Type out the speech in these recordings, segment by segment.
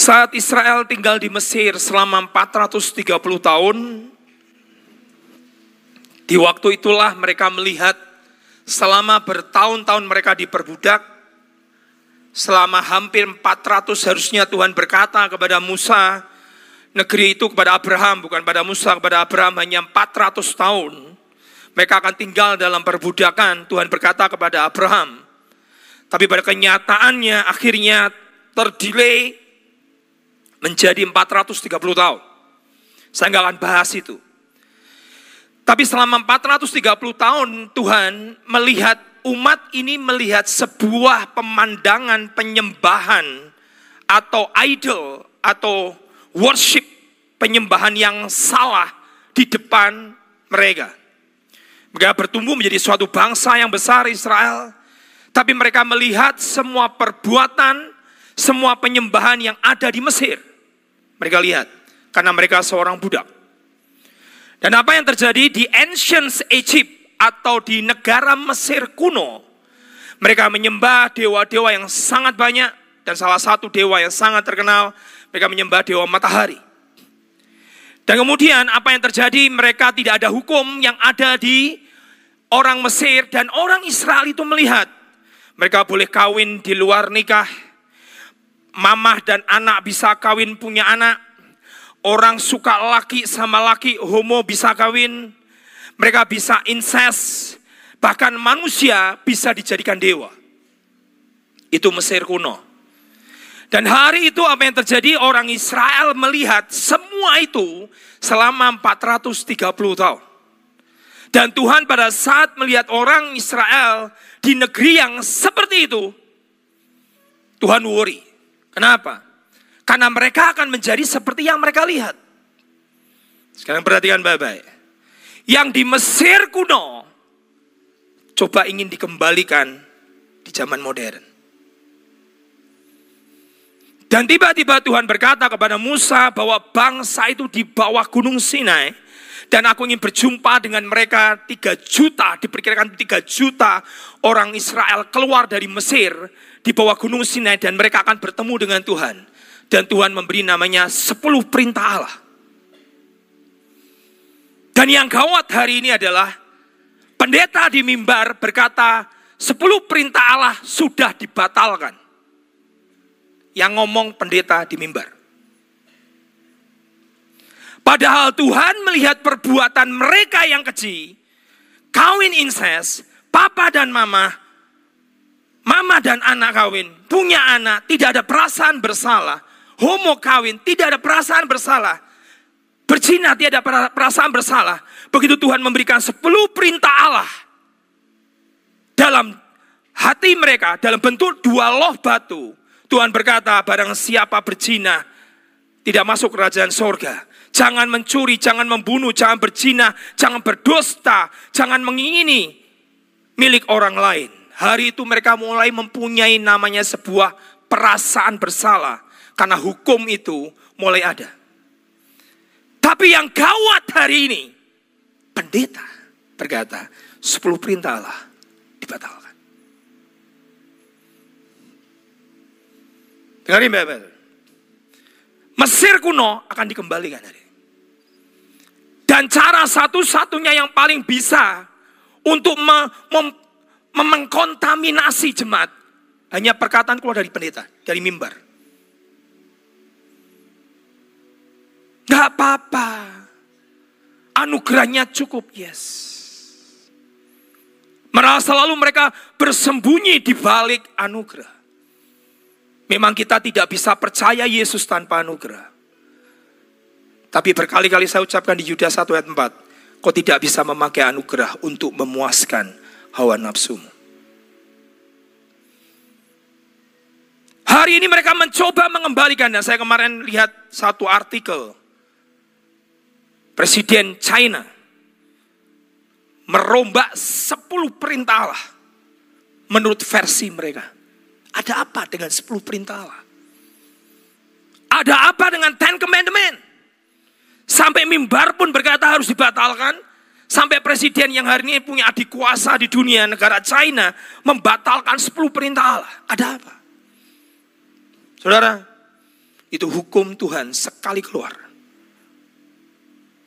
Saat Israel tinggal di Mesir selama 430 tahun, di waktu itulah mereka melihat selama bertahun-tahun mereka diperbudak, selama hampir 400 harusnya Tuhan berkata kepada Musa, negeri itu kepada Abraham, bukan pada Musa, kepada Abraham hanya 400 tahun. Mereka akan tinggal dalam perbudakan, Tuhan berkata kepada Abraham. Tapi pada kenyataannya akhirnya terdelay menjadi 430 tahun. Saya nggak akan bahas itu. Tapi selama 430 tahun Tuhan melihat umat ini melihat sebuah pemandangan penyembahan atau idol atau worship penyembahan yang salah di depan mereka. Mereka bertumbuh menjadi suatu bangsa yang besar Israel, tapi mereka melihat semua perbuatan, semua penyembahan yang ada di Mesir mereka lihat karena mereka seorang budak. Dan apa yang terjadi di ancient Egypt atau di negara Mesir kuno, mereka menyembah dewa-dewa yang sangat banyak dan salah satu dewa yang sangat terkenal, mereka menyembah dewa matahari. Dan kemudian apa yang terjadi? Mereka tidak ada hukum yang ada di orang Mesir dan orang Israel itu melihat mereka boleh kawin di luar nikah, mamah dan anak bisa kawin punya anak. Orang suka laki sama laki, homo bisa kawin. Mereka bisa incest. Bahkan manusia bisa dijadikan dewa. Itu Mesir kuno. Dan hari itu apa yang terjadi? Orang Israel melihat semua itu selama 430 tahun. Dan Tuhan pada saat melihat orang Israel di negeri yang seperti itu, Tuhan worry. Kenapa? Karena mereka akan menjadi seperti yang mereka lihat. Sekarang perhatikan baik-baik. Yang di Mesir kuno, coba ingin dikembalikan di zaman modern. Dan tiba-tiba Tuhan berkata kepada Musa bahwa bangsa itu di bawah gunung Sinai. Dan aku ingin berjumpa dengan mereka tiga juta, diperkirakan tiga juta orang Israel keluar dari Mesir di bawah gunung Sinai dan mereka akan bertemu dengan Tuhan. Dan Tuhan memberi namanya sepuluh perintah Allah. Dan yang gawat hari ini adalah pendeta di mimbar berkata sepuluh perintah Allah sudah dibatalkan. Yang ngomong pendeta di mimbar. Padahal Tuhan melihat perbuatan mereka yang kecil, kawin incest, papa dan mama Mama dan anak kawin, punya anak, tidak ada perasaan bersalah. Homo kawin, tidak ada perasaan bersalah. Berzina tidak ada perasaan bersalah. Begitu Tuhan memberikan sepuluh perintah Allah dalam hati mereka, dalam bentuk dua loh batu. Tuhan berkata, barang siapa berzina, tidak masuk kerajaan sorga. Jangan mencuri, jangan membunuh, jangan berzina, jangan berdusta, jangan mengingini milik orang lain. Hari itu mereka mulai mempunyai namanya sebuah perasaan bersalah. Karena hukum itu mulai ada. Tapi yang gawat hari ini, pendeta berkata, 10 perintah Allah dibatalkan. Dengarin Bapak. Mesir kuno akan dikembalikan hari ini. Dan cara satu-satunya yang paling bisa untuk mem mengkontaminasi jemaat. Hanya perkataan keluar dari pendeta, dari mimbar. Gak apa-apa. Anugerahnya cukup, yes. Merasa lalu mereka bersembunyi di balik anugerah. Memang kita tidak bisa percaya Yesus tanpa anugerah. Tapi berkali-kali saya ucapkan di Yudas 1 ayat 4. Kau tidak bisa memakai anugerah untuk memuaskan hawa nafsumu. Hari ini mereka mencoba mengembalikan dan saya kemarin lihat satu artikel Presiden China merombak 10 perintah Allah menurut versi mereka. Ada apa dengan 10 perintah Allah? Ada apa dengan Ten Commandment? Sampai mimbar pun berkata harus dibatalkan. Sampai presiden yang hari ini punya adik kuasa di dunia negara China membatalkan 10 perintah Allah. Ada apa? Saudara, itu hukum Tuhan sekali keluar.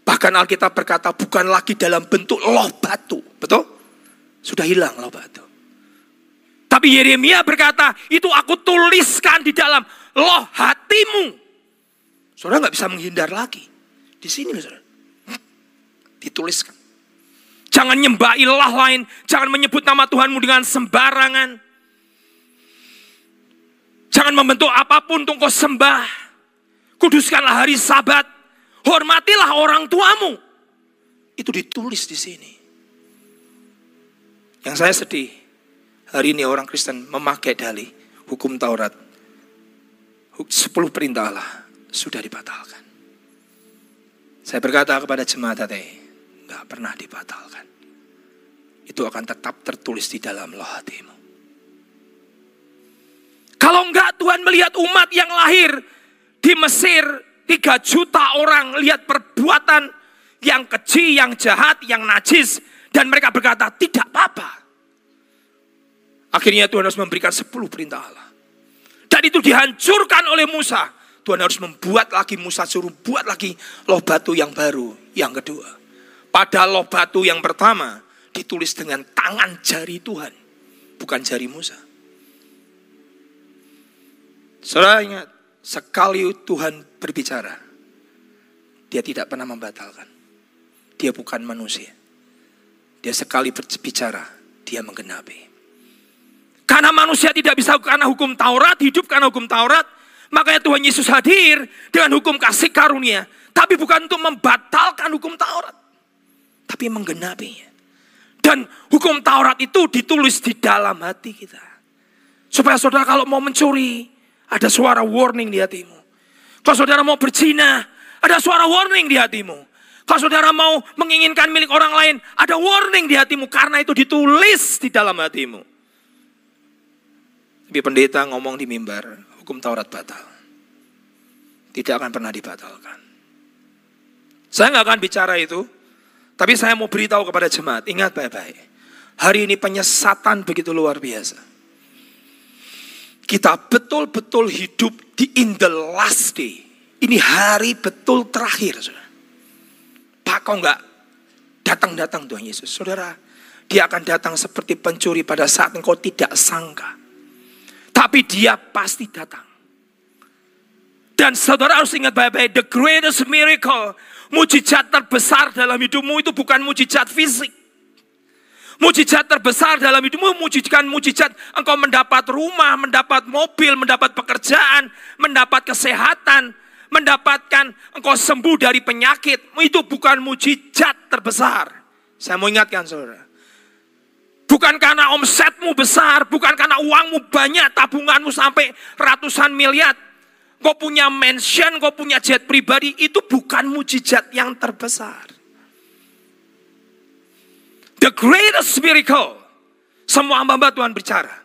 Bahkan Alkitab berkata bukan lagi dalam bentuk loh batu. Betul? Sudah hilang loh batu. Tapi Yeremia berkata, itu aku tuliskan di dalam loh hatimu. Saudara nggak bisa menghindar lagi. Di sini saudara. Dituliskan. Jangan nyembah ilah lain. Jangan menyebut nama Tuhanmu dengan sembarangan. Jangan membentuk apa pun untuk kau sembah. Kuduskanlah hari sabat. Hormatilah orang tuamu. Itu ditulis di sini. Yang saya sedih, hari ini orang Kristen memakai dalih hukum Taurat. Sepuluh perintah Allah sudah dibatalkan. Saya berkata kepada jemaat hati, nggak pernah dibatalkan. Itu akan tetap tertulis di dalam loh hatimu. Kalau enggak Tuhan melihat umat yang lahir di Mesir, tiga juta orang lihat perbuatan yang kecil, yang jahat, yang najis. Dan mereka berkata, tidak apa-apa. Akhirnya Tuhan harus memberikan sepuluh perintah Allah. Dan itu dihancurkan oleh Musa. Tuhan harus membuat lagi Musa suruh buat lagi loh batu yang baru, yang kedua. Pada loh batu yang pertama ditulis dengan tangan jari Tuhan, bukan jari Musa. Saudara ingat, sekali Tuhan berbicara, dia tidak pernah membatalkan. Dia bukan manusia. Dia sekali berbicara, dia menggenapi. Karena manusia tidak bisa karena hukum Taurat, hidup karena hukum Taurat, makanya Tuhan Yesus hadir dengan hukum kasih karunia. Tapi bukan untuk membatalkan hukum Taurat, tapi menggenapinya. Dan hukum Taurat itu ditulis di dalam hati kita. Supaya saudara kalau mau mencuri, ada suara warning di hatimu. Kalau saudara mau berzina, ada suara warning di hatimu. Kalau saudara mau menginginkan milik orang lain, ada warning di hatimu karena itu ditulis di dalam hatimu. Tapi pendeta ngomong di mimbar, hukum Taurat batal. Tidak akan pernah dibatalkan. Saya nggak akan bicara itu, tapi saya mau beritahu kepada jemaat, ingat baik-baik. Hari ini penyesatan begitu luar biasa kita betul-betul hidup di in the last day. Ini hari betul terakhir. Saudara. Pak kau enggak datang-datang Tuhan Yesus. Saudara, dia akan datang seperti pencuri pada saat engkau tidak sangka. Tapi dia pasti datang. Dan saudara harus ingat baik-baik, the greatest miracle, mujizat terbesar dalam hidupmu itu bukan mujizat fisik. Mujizat terbesar dalam hidupmu, mujizat mujizat engkau mendapat rumah, mendapat mobil, mendapat pekerjaan, mendapat kesehatan, mendapatkan engkau sembuh dari penyakit. Itu bukan mujizat terbesar. Saya mau ingatkan saudara. Bukan karena omsetmu besar, bukan karena uangmu banyak, tabunganmu sampai ratusan miliar. Kau punya mansion, kau punya jet pribadi, itu bukan mujizat yang terbesar. The greatest miracle. Semua hamba Tuhan bicara.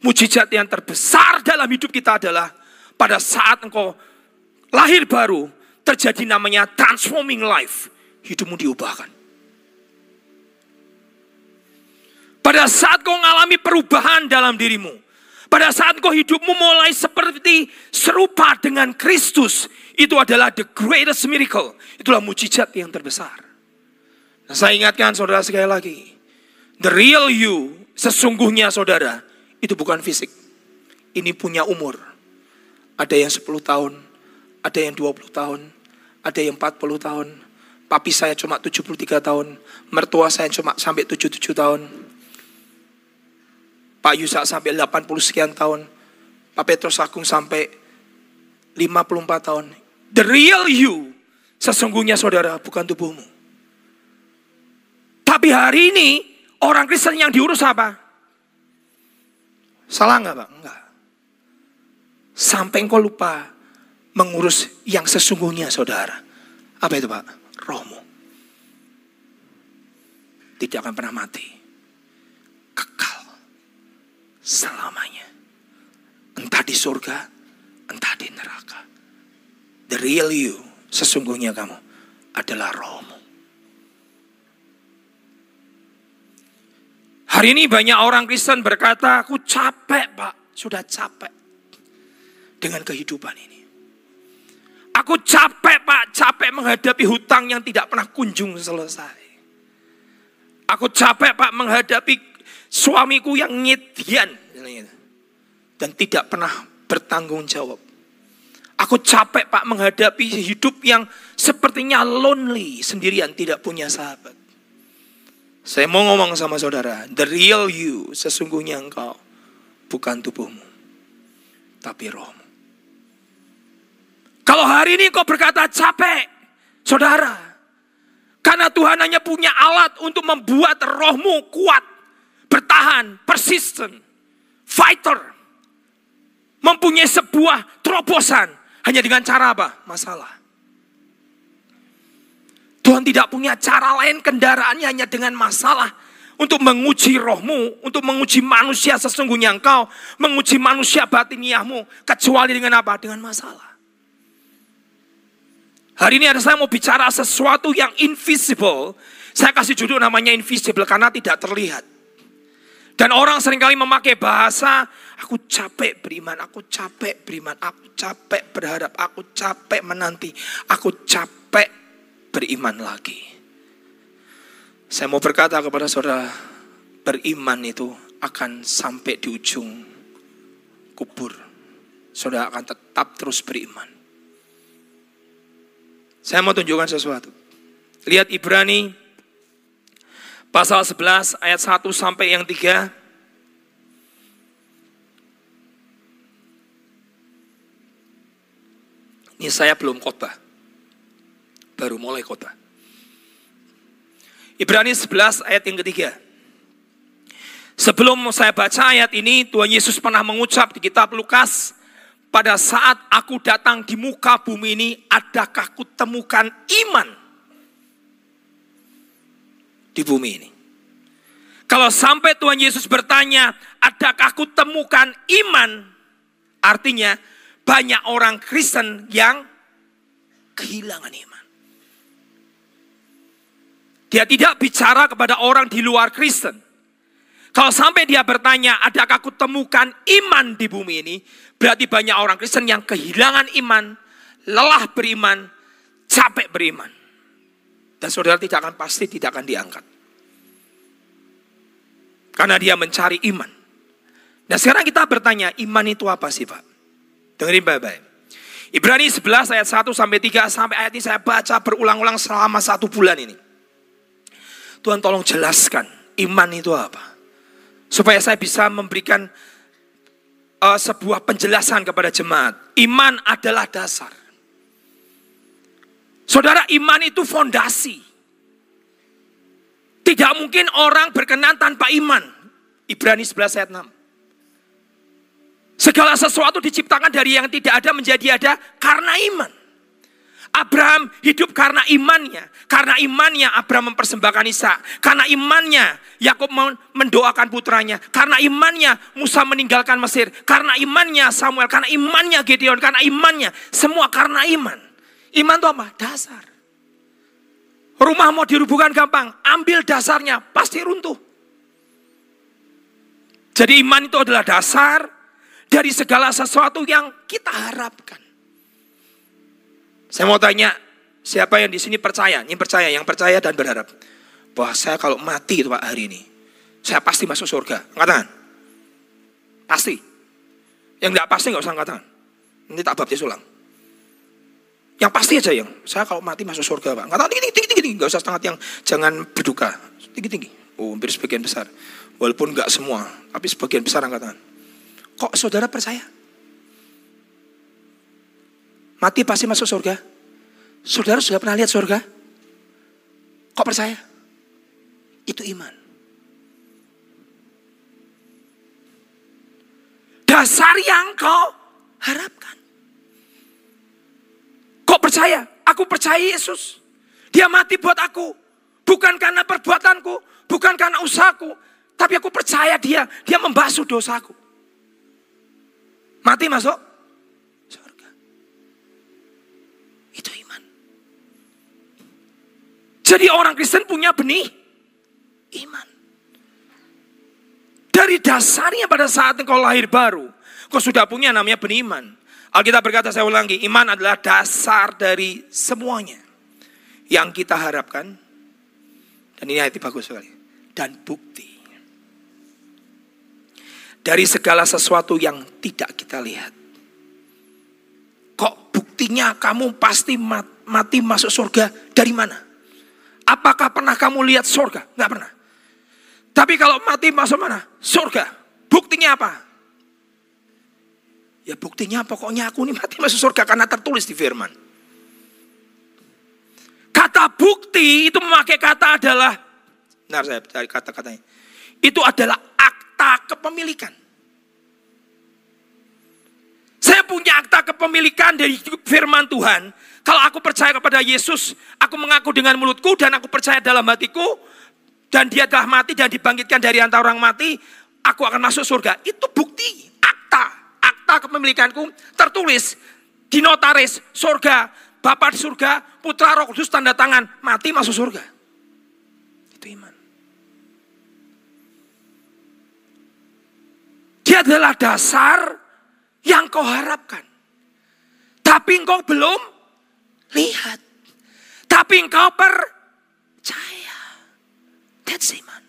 Mujizat yang terbesar dalam hidup kita adalah pada saat engkau lahir baru, terjadi namanya transforming life. Hidupmu diubahkan. Pada saat kau mengalami perubahan dalam dirimu, pada saat kau hidupmu mulai seperti serupa dengan Kristus, itu adalah the greatest miracle. Itulah mujizat yang terbesar. Nah, saya ingatkan saudara sekali lagi. The real you, sesungguhnya saudara, itu bukan fisik. Ini punya umur. Ada yang 10 tahun, ada yang 20 tahun, ada yang 40 tahun. Papi saya cuma 73 tahun, mertua saya cuma sampai 77 tahun. Pak Yusak sampai 80 sekian tahun. Pak Petrus Agung sampai 54 tahun. The real you, sesungguhnya saudara, bukan tubuhmu. Tapi hari ini orang Kristen yang diurus apa? Salah nggak Pak? Enggak. Sampai engkau lupa mengurus yang sesungguhnya saudara. Apa itu Pak? Rohmu. Tidak akan pernah mati. Kekal. Selamanya. Entah di surga, entah di neraka. The real you, sesungguhnya kamu adalah rohmu. Hari ini banyak orang Kristen berkata, aku capek pak, sudah capek dengan kehidupan ini. Aku capek pak, capek menghadapi hutang yang tidak pernah kunjung selesai. Aku capek pak menghadapi suamiku yang ngitian. Dan tidak pernah bertanggung jawab. Aku capek pak menghadapi hidup yang sepertinya lonely, sendirian, tidak punya sahabat. Saya mau ngomong sama saudara, the real you, sesungguhnya engkau bukan tubuhmu, tapi rohmu. Kalau hari ini kau berkata capek, saudara, karena Tuhan hanya punya alat untuk membuat rohmu kuat, bertahan, persisten, fighter, mempunyai sebuah terobosan, hanya dengan cara apa? Masalah. Tuhan tidak punya cara lain kendaraannya hanya dengan masalah. Untuk menguji rohmu, untuk menguji manusia sesungguhnya engkau, menguji manusia batiniahmu, kecuali dengan apa? Dengan masalah. Hari ini ada saya mau bicara sesuatu yang invisible. Saya kasih judul namanya invisible karena tidak terlihat. Dan orang sering kali memakai bahasa, aku capek beriman, aku capek beriman, aku capek berharap, aku capek menanti, aku capek beriman lagi. Saya mau berkata kepada saudara, beriman itu akan sampai di ujung kubur. Saudara akan tetap terus beriman. Saya mau tunjukkan sesuatu. Lihat Ibrani pasal 11 ayat 1 sampai yang 3. Ini saya belum khotbah. Baru mulai khotbah. Ibrani 11 ayat yang ketiga. Sebelum saya baca ayat ini, Tuhan Yesus pernah mengucap di kitab Lukas, pada saat aku datang di muka bumi ini, adakah kutemukan iman di bumi ini. Kalau sampai Tuhan Yesus bertanya, adakah aku temukan iman? Artinya banyak orang Kristen yang kehilangan iman. Dia tidak bicara kepada orang di luar Kristen. Kalau sampai dia bertanya, adakah aku temukan iman di bumi ini? Berarti banyak orang Kristen yang kehilangan iman, lelah beriman, capek beriman. Dan saudara tidak akan pasti tidak akan diangkat. Karena dia mencari iman. Nah sekarang kita bertanya, iman itu apa sih Pak? Dengerin baik-baik. Ibrani 11 ayat 1 sampai 3 sampai ayat ini saya baca berulang-ulang selama satu bulan ini. Tuhan tolong jelaskan iman itu apa. Supaya saya bisa memberikan uh, sebuah penjelasan kepada jemaat. Iman adalah dasar. Saudara, iman itu fondasi. Tidak mungkin orang berkenan tanpa iman. Ibrani 11 ayat 6. Segala sesuatu diciptakan dari yang tidak ada menjadi ada karena iman. Abraham hidup karena imannya. Karena imannya Abraham mempersembahkan Isa. Karena imannya Yakub mendoakan putranya. Karena imannya Musa meninggalkan Mesir. Karena imannya Samuel. Karena imannya Gideon. Karena imannya. Semua karena iman. Iman itu apa? Dasar. Rumah mau dirubuhkan gampang. Ambil dasarnya. Pasti runtuh. Jadi iman itu adalah dasar dari segala sesuatu yang kita harapkan. Saya mau tanya, siapa yang di sini percaya? Ini percaya, yang percaya dan berharap. Bahwa saya kalau mati itu Pak hari ini, saya pasti masuk surga. Angkat tangan. Pasti. Yang enggak pasti enggak usah angkat tangan. Nanti tak baptis ulang. Yang pasti aja yang, saya kalau mati masuk surga Pak. Angkat tangan tinggi, tinggi, tinggi, tinggi. Enggak usah setengah yang, jangan berduka. Tinggi, tinggi. Oh, hampir sebagian besar. Walaupun enggak semua, tapi sebagian besar angkat. Kok saudara percaya? Mati pasti masuk surga. Saudara sudah pernah lihat surga? Kok percaya? Itu iman. Dasar yang kau harapkan. Kok percaya? Aku percaya Yesus. Dia mati buat aku. Bukan karena perbuatanku. Bukan karena usahaku. Tapi aku percaya dia. Dia membasuh dosaku. Mati masuk Jadi orang Kristen punya benih iman. Dari dasarnya pada saat engkau lahir baru, kau sudah punya namanya benih iman. Alkitab berkata, saya ulangi, iman adalah dasar dari semuanya yang kita harapkan. Dan ini ayat bagus sekali. Dan bukti. Dari segala sesuatu yang tidak kita lihat. Kok buktinya kamu pasti mati masuk surga dari mana? Apakah pernah kamu lihat surga? Enggak pernah. Tapi kalau mati masuk mana? Surga. Buktinya apa? Ya buktinya pokoknya aku ini mati masuk surga karena tertulis di firman. Kata bukti itu memakai kata adalah, benar saya cari kata-katanya. Itu adalah akta kepemilikan. Saya punya akta kepemilikan dari firman Tuhan. Kalau aku percaya kepada Yesus, aku mengaku dengan mulutku dan aku percaya dalam hatiku, dan dia telah mati dan dibangkitkan dari antara orang mati, aku akan masuk surga. Itu bukti, akta akta kepemilikanku tertulis di notaris surga, Bapak di surga, Putra Roh Kudus tanda tangan, mati masuk surga. Itu iman. Dia adalah dasar yang kau harapkan. Tapi engkau belum lihat. Tapi engkau percaya. That's iman.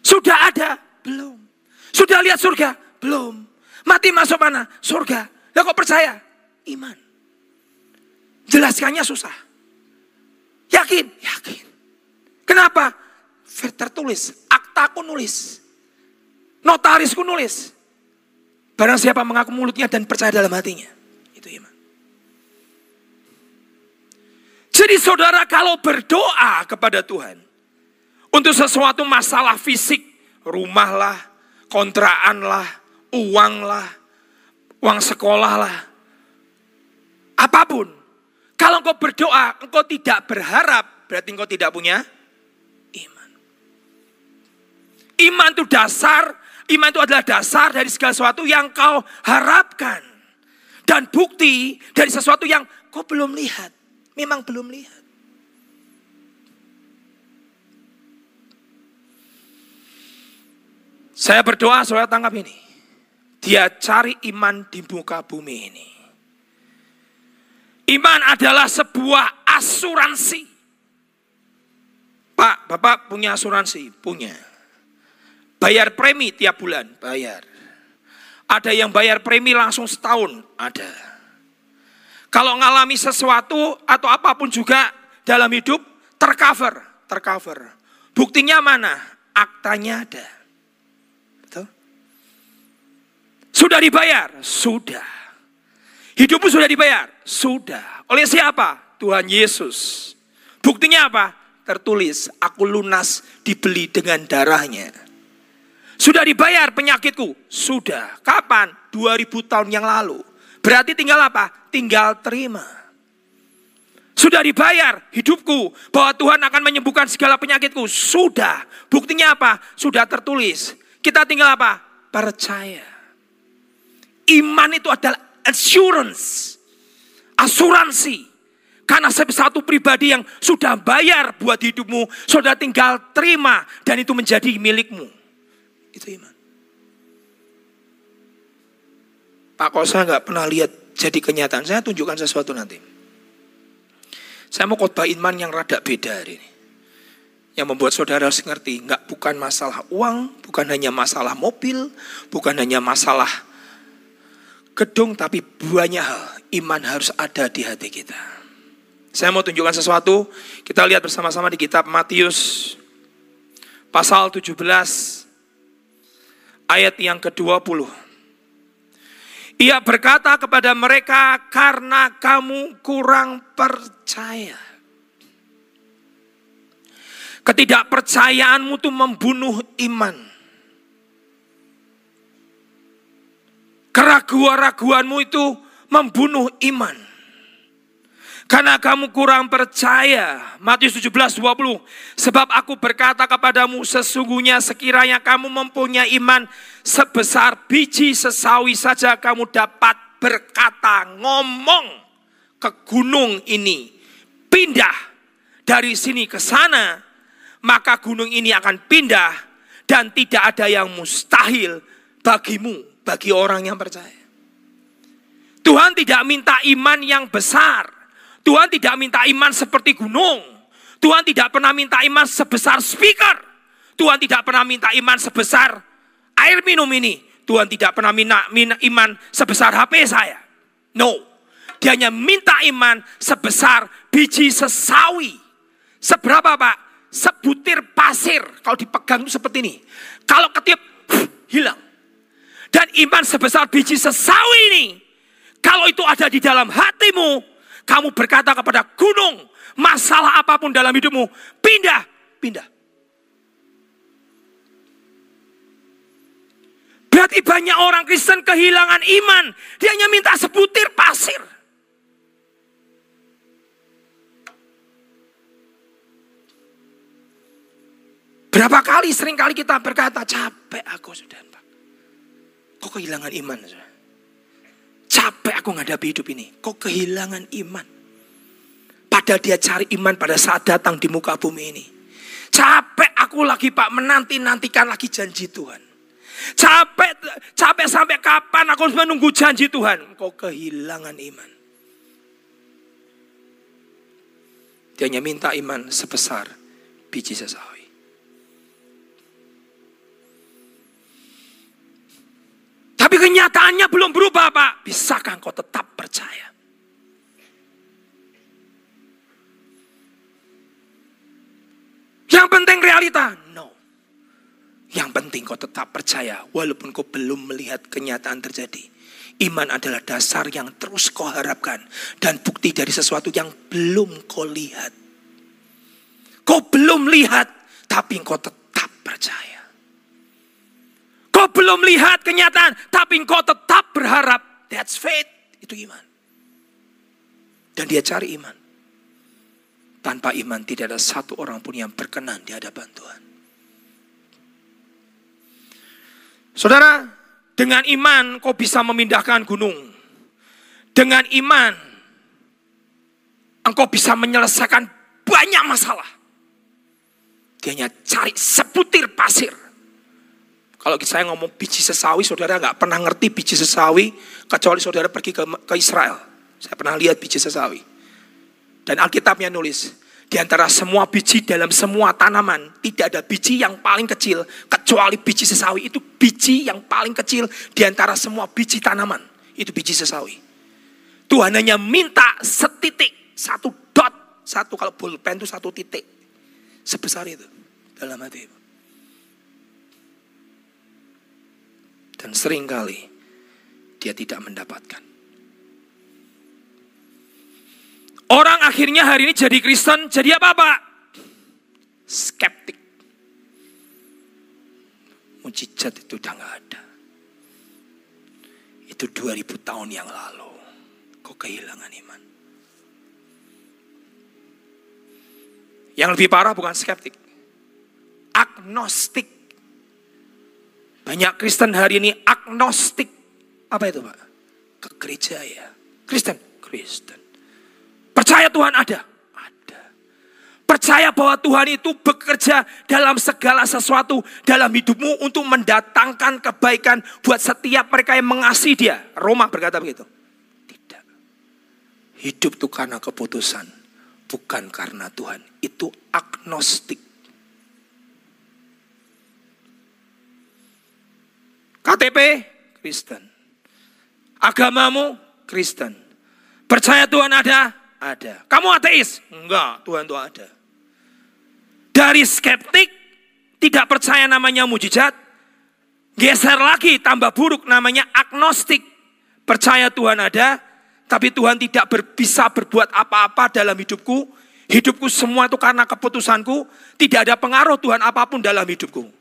Sudah ada? Belum. Sudah lihat surga? Belum. Mati masuk mana? Surga. Lah kok percaya? Iman. Jelaskannya susah. Yakin? Yakin. Kenapa? Tertulis. Aktaku nulis. Notarisku nulis. Barang siapa mengaku mulutnya dan percaya dalam hatinya. Itu iman. Jadi saudara kalau berdoa kepada Tuhan. Untuk sesuatu masalah fisik. Rumah lah, kontraan lah, uang lah, uang sekolah lah, apa pun. Kalau engkau berdoa, engkau tidak berharap, berarti engkau tidak punya iman. Iman itu dasar, iman itu adalah dasar dari segala sesuatu yang kau harapkan. Dan bukti dari sesuatu yang kau belum lihat. Memang belum lihat. Saya berdoa, saudara tangkap ini. Dia cari iman di muka bumi ini. Iman adalah sebuah asuransi. Pak, Bapak punya asuransi? Punya. Bayar premi tiap bulan? Bayar. Ada yang bayar premi langsung setahun? Ada. Kalau ngalami sesuatu atau apa pun juga dalam hidup, tercover. Tercover. Buktinya mana? Aktanya ada. Sudah dibayar? Sudah. Hidupmu sudah dibayar? Sudah. Oleh siapa? Tuhan Yesus. Buktinya apa? Tertulis, aku lunas dibeli dengan darahnya. Sudah dibayar penyakitku? Sudah. Kapan? 2000 tahun yang lalu. Berarti tinggal apa? Tinggal terima. Sudah dibayar hidupku bahwa Tuhan akan menyembuhkan segala penyakitku. Sudah. Buktinya apa? Sudah tertulis. Kita tinggal apa? Percaya. Iman itu adalah assurance. Asuransi. Karena satu pribadi yang sudah bayar buat hidupmu, sudah tinggal terima dan itu menjadi milikmu. Itu iman. Pak Kosa nggak pernah lihat jadi kenyataan. Saya tunjukkan sesuatu nanti. Saya mau khotbah iman yang rada beda hari ini. Yang membuat saudara harus ngerti, nggak bukan masalah uang, bukan hanya masalah mobil, bukan hanya masalah gedung tapi banyak hal iman harus ada di hati kita. Saya mau tunjukkan sesuatu, kita lihat bersama-sama di kitab Matius pasal 17 ayat yang ke-20. Ia berkata kepada mereka karena kamu kurang percaya. Ketidakpercayaanmu itu membunuh iman. Keraguan-raguanmu itu membunuh iman. Karena kamu kurang percaya. Matius 17, 20. Sebab aku berkata kepadamu sesungguhnya sekiranya kamu mempunyai iman sebesar biji sesawi saja kamu dapat berkata ngomong ke gunung ini. Pindah dari sini ke sana. Maka gunung ini akan pindah dan tidak ada yang mustahil bagimu bagi orang yang percaya. Tuhan tidak minta iman yang besar. Tuhan tidak minta iman seperti gunung. Tuhan tidak pernah minta iman sebesar speaker. Tuhan tidak pernah minta iman sebesar air minum ini. Tuhan tidak pernah minta, iman sebesar HP saya. No. Dia hanya minta iman sebesar biji sesawi. Seberapa Pak? Sebutir pasir. Kalau dipegang itu seperti ini. Kalau ketiup, hilang. Dan iman sebesar biji sesawi ini kalau itu ada di dalam hatimu, kamu berkata kepada gunung, masalah apa pun dalam hidupmu, pindah, pindah. Berarti banyak orang Kristen kehilangan iman. Dia hanya minta sebutir pasir. Berapa kali, sering kali kita berkata, capek aku sudah. Kok kehilangan iman? Capek aku menghadapi hidup ini. Kok kehilangan iman? Padahal dia cari iman pada saat datang di muka bumi ini. Capek aku lagi Pak menanti-nantikan lagi janji Tuhan. Capek capek sampai kapan aku harus menunggu janji Tuhan? Kok kehilangan iman? Dia hanya minta iman sebesar biji sesawi. Tapi kenyataannya belum berubah Pak. Bisakah engkau tetap percaya? Yang penting realita? No. Yang penting kau tetap percaya walaupun kau belum melihat kenyataan terjadi. Iman adalah dasar yang terus kau harapkan dan bukti dari sesuatu yang belum kau lihat. Kau belum lihat tapi kau tetap percaya. Kau belum lihat kenyataan, tapi kau tetap berharap. That's faith. Itu iman. Dan dia cari iman. Tanpa iman tidak ada satu orang pun yang berkenan di hadapan Tuhan. Saudara, dengan iman kau bisa memindahkan gunung. Dengan iman engkau bisa menyelesaikan banyak masalah. Dia hanya cari sebutir pasir kalau saya ngomong biji sesawi, saudara nggak pernah ngerti biji sesawi, kecuali saudara pergi ke, ke Israel. Saya pernah lihat biji sesawi. Dan Alkitabnya nulis, di antara semua biji dalam semua tanaman, tidak ada biji yang paling kecil, kecuali biji sesawi. Itu biji yang paling kecil di antara semua biji tanaman. Itu biji sesawi. Tuhan hanya minta setitik, satu dot, satu kalau pulpen itu satu titik. Sebesar itu dalam hati. Dan sering kali dia tidak mendapatkan. Orang akhirnya hari ini jadi Kristen, jadi apa Pak? Skeptik. Mujizat itu udah gak ada. Itu 2000 tahun yang lalu. Kok kehilangan iman? Yang lebih parah bukan skeptik. Agnostik. Banyak Kristen hari ini agnostik. Apa itu Pak? Ke gereja ya. Kristen? Kristen. Percaya Tuhan ada? Ada. Percaya bahwa Tuhan itu bekerja dalam segala sesuatu dalam hidupmu untuk mendatangkan kebaikan buat setiap mereka yang mengasihi dia. Roma berkata begitu. Tidak. Hidup itu karena keputusan. Bukan karena Tuhan. Itu agnostik. KTP Kristen. Agamamu Kristen. Percaya Tuhan ada? Ada. Kamu ateis? Enggak, Tuhan itu ada. Dari skeptik, tidak percaya namanya mujizat, geser lagi tambah buruk namanya agnostik. Percaya Tuhan ada, tapi Tuhan tidak ber, bisa berbuat apa-apa dalam hidupku. Hidupku semua itu karena keputusanku, tidak ada pengaruh Tuhan apa pun dalam hidupku.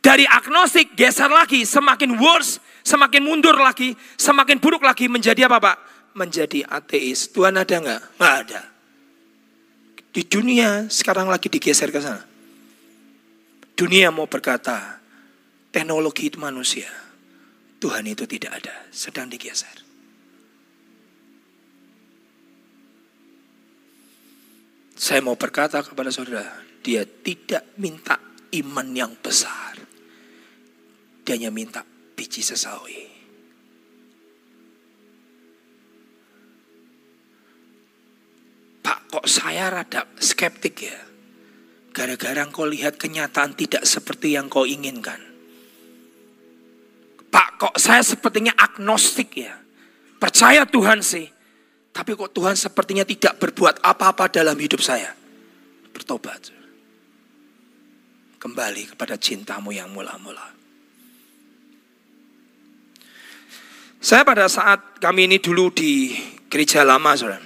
Dari agnostik geser lagi, semakin worse, semakin mundur lagi, semakin buruk lagi menjadi apa Pak? Menjadi ateis. Tuhan ada nggak? Nggak ada. Di dunia sekarang lagi digeser ke sana. Dunia mau berkata, teknologi itu manusia. Tuhan itu tidak ada, sedang digeser. Saya mau berkata kepada saudara, dia tidak minta iman yang besar. Dia hanya minta biji sesawi. Pak kok saya rada skeptik ya. Gara-gara engkau lihat kenyataan tidak seperti yang kau inginkan. Pak kok saya sepertinya agnostik ya. Percaya Tuhan sih. Tapi kok Tuhan sepertinya tidak berbuat apa-apa dalam hidup saya. Bertobat. Kembali kepada cintamu yang mula-mula. Saya pada saat kami ini dulu di gereja lama, saudara.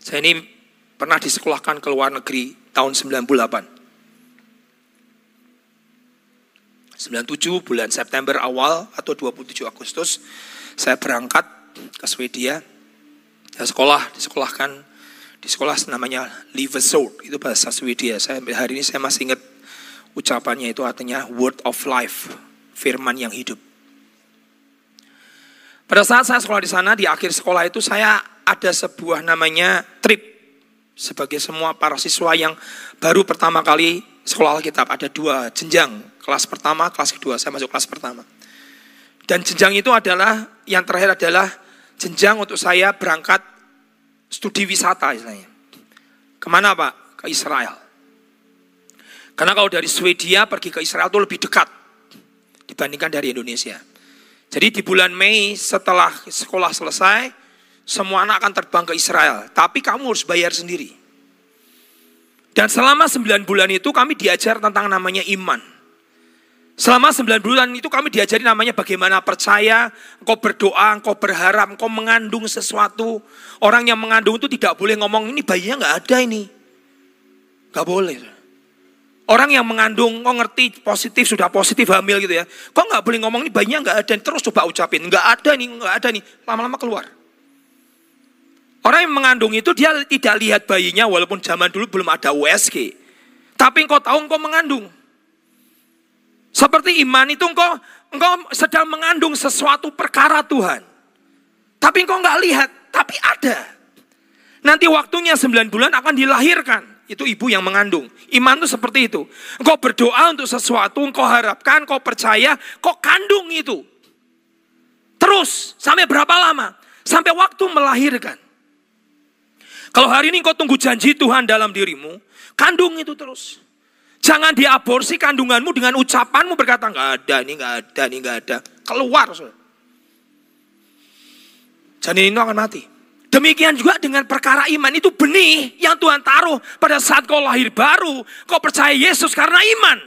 Saya ini pernah disekolahkan ke luar negeri tahun 98. 97 bulan September awal atau 27 Agustus saya berangkat ke Swedia. Saya sekolah, disekolahkan di sekolah namanya Livesort, itu bahasa Swedia. Saya hari ini saya masih ingat ucapannya itu artinya word of life, firman yang hidup. Pada saat saya sekolah di sana, di akhir sekolah itu saya ada sebuah namanya trip. Sebagai semua para siswa yang baru pertama kali sekolah Alkitab ada dua jenjang. Kelas pertama kelas kedua. Saya masuk kelas pertama. Dan jenjang itu adalah yang terakhir adalah jenjang untuk saya berangkat studi wisata istilahnya. Ke mana pak? Ke Israel. Karena kalau dari Swedia pergi ke Israel itu lebih dekat dibandingkan dari Indonesia jadi di bulan Mei setelah sekolah selesai semua anak akan terbang ke Israel, tapi kamu harus bayar sendiri. Dan selama sembilan bulan itu kami diajar tentang namanya iman. Selama sembilan bulan itu kami diajari namanya bagaimana percaya, engkau berdoa, engkau berharap, engkau mengandung sesuatu. Orang yang mengandung itu tidak boleh ngomong, ini bayinya nggak ada ini. Nggak boleh. Orang yang mengandung, kok ngerti positif, sudah positif hamil gitu ya. Kok nggak boleh ngomong, ini bayinya nggak ada, terus coba ucapin. Nggak ada nih, nggak ada nih. Lama-lama keluar. Orang yang mengandung itu dia tidak lihat bayinya walaupun zaman dulu belum ada USG. Tapi engkau tahu engkau mengandung. Seperti iman itu engkau engkau sedang mengandung sesuatu perkara Tuhan. Tapi engkau nggak lihat, tapi ada. Nanti waktunya 9 bulan akan dilahirkan. Itu ibu yang mengandung. Iman itu seperti itu. Engkau berdoa untuk sesuatu, engkau harapkan, engkau percaya, kau kandung itu. Terus, sampai berapa lama? Sampai waktu melahirkan. Kalau hari ini kau tunggu janji Tuhan dalam dirimu, kandung itu terus. Jangan diaborsi kandunganmu dengan ucapanmu berkata, nggak ada, ini nggak ada, ini nggak ada. Keluar. Janin itu akan mati. Demikian juga dengan perkara iman itu benih yang Tuhan taruh pada saat kau lahir baru. Kau percaya Yesus karena iman.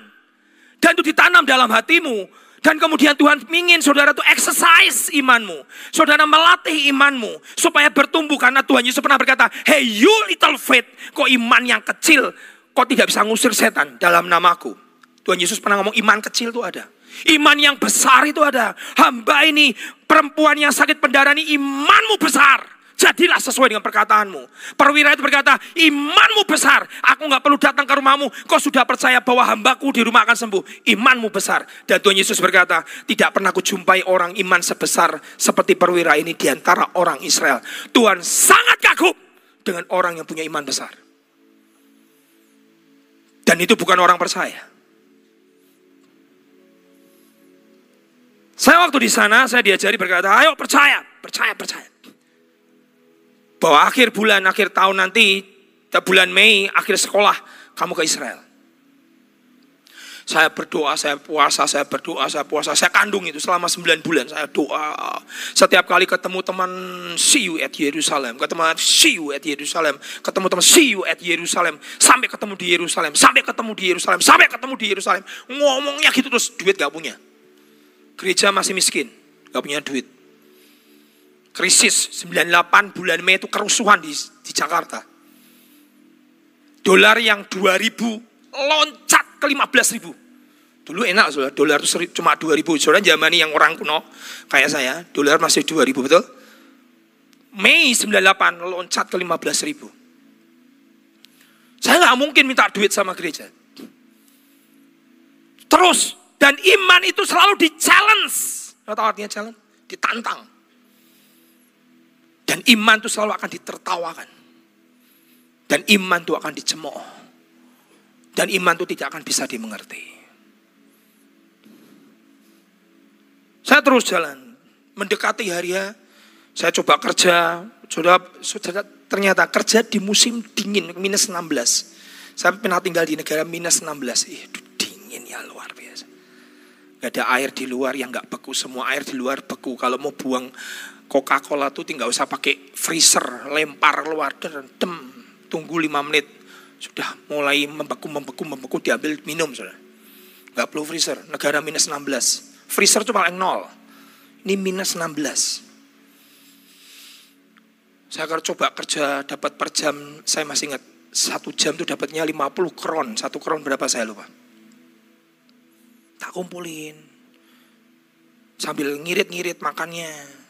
Dan itu ditanam dalam hatimu. Dan kemudian Tuhan ingin saudara itu exercise imanmu. Saudara melatih imanmu. Supaya bertumbuh. Karena Tuhan Yesus pernah berkata, Hey you little faith. Kok iman yang kecil. Kok tidak bisa ngusir setan dalam namaku. Tuhan Yesus pernah ngomong iman kecil itu ada. Iman yang besar itu ada. Hamba ini perempuan yang sakit pendarahan ini imanmu besar. Jadilah sesuai dengan perkataanmu. Perwira itu berkata, imanmu besar. Aku nggak perlu datang ke rumahmu. Kau sudah percaya bahwa hambaku di rumah akan sembuh. Imanmu besar. Dan Tuhan Yesus berkata, tidak pernah kujumpai orang iman sebesar seperti perwira ini di antara orang Israel. Tuhan sangat kagum dengan orang yang punya iman besar. Dan itu bukan orang percaya. Saya waktu di sana, saya diajari berkata, ayo percaya, percaya, percaya bahwa akhir bulan, akhir tahun nanti, bulan Mei, akhir sekolah, kamu ke Israel. Saya berdoa, saya puasa, saya berdoa, saya puasa, saya kandung itu selama 9 bulan. Saya doa. Setiap kali ketemu teman, see you at Yerusalem. Ketemu see you at Yerusalem. Ketemu teman, see you at Yerusalem. Sampai ketemu di Yerusalem. Sampai ketemu di Yerusalem. Sampai ketemu di Yerusalem. Ngomongnya gitu terus, duit gak punya. Gereja masih miskin, gak punya duit krisis 98 bulan Mei itu kerusuhan di, di Jakarta. Dolar yang 2000 loncat ke 15 ribu. Dulu enak saudara, dolar itu cuma 2000. Saudara zaman yang orang kuno kayak saya, dolar masih 2000 betul? Mei 98 loncat ke 15 ribu. Saya nggak mungkin minta duit sama gereja. Terus, dan iman itu selalu di challenge. Tahu artinya challenge? Ditantang. Iman itu selalu akan ditertawakan. Dan iman itu akan dicemooh. Dan iman itu tidak akan bisa dimengerti. Saya terus jalan. Mendekati hari ya. Saya coba kerja. Sudah, sudah ternyata kerja di musim dingin minus 16. Saya pernah tinggal di negara minus 16. Ih, dingin ya luar biasa. Gak ada air di luar yang gak beku. Semua air di luar beku. Kalau mau buang Coca-Cola tuh tinggal usah pakai freezer. Lempar keluar. Dem. Tunggu 5 menit. Sudah mulai membeku, membeku, membeku. Diambil minum. Sudah. Gak perlu freezer. Negara minus 16. Freezer itu paling nol. Ini minus 16. Saya kalau coba kerja dapat per jam, saya masih ingat satu jam itu dapatnya 50 kron. Satu kron berapa saya lupa. Tak kumpulin. Sambil ngirit-ngirit makannya.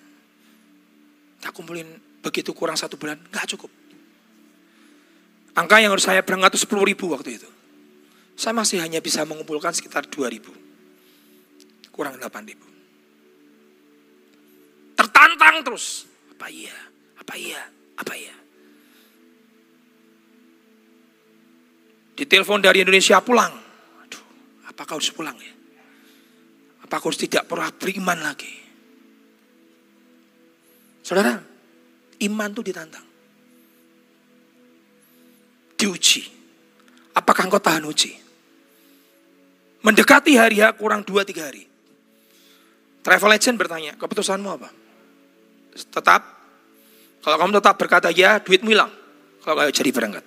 Tak kumpulin begitu kurang satu bulan, nggak cukup. Angka yang harus saya berangkat itu 10 ribu waktu itu. Saya masih hanya bisa mengumpulkan sekitar 2 ribu. Kurang 8 ribu. Tertantang terus. Apa iya? Apa iya? Apa iya? Ditelepon dari Indonesia pulang. Aduh, apakah harus pulang ya? Apakah harus tidak pernah beriman lagi? Saudara, iman itu ditantang. Diuji. Apakah engkau tahan uji? Mendekati hari H kurang 2-3 hari. Travel agent bertanya, keputusanmu apa? Tetap kalau kamu tetap berkata ya, duitmu hilang. Kalau kamu jadi berangkat.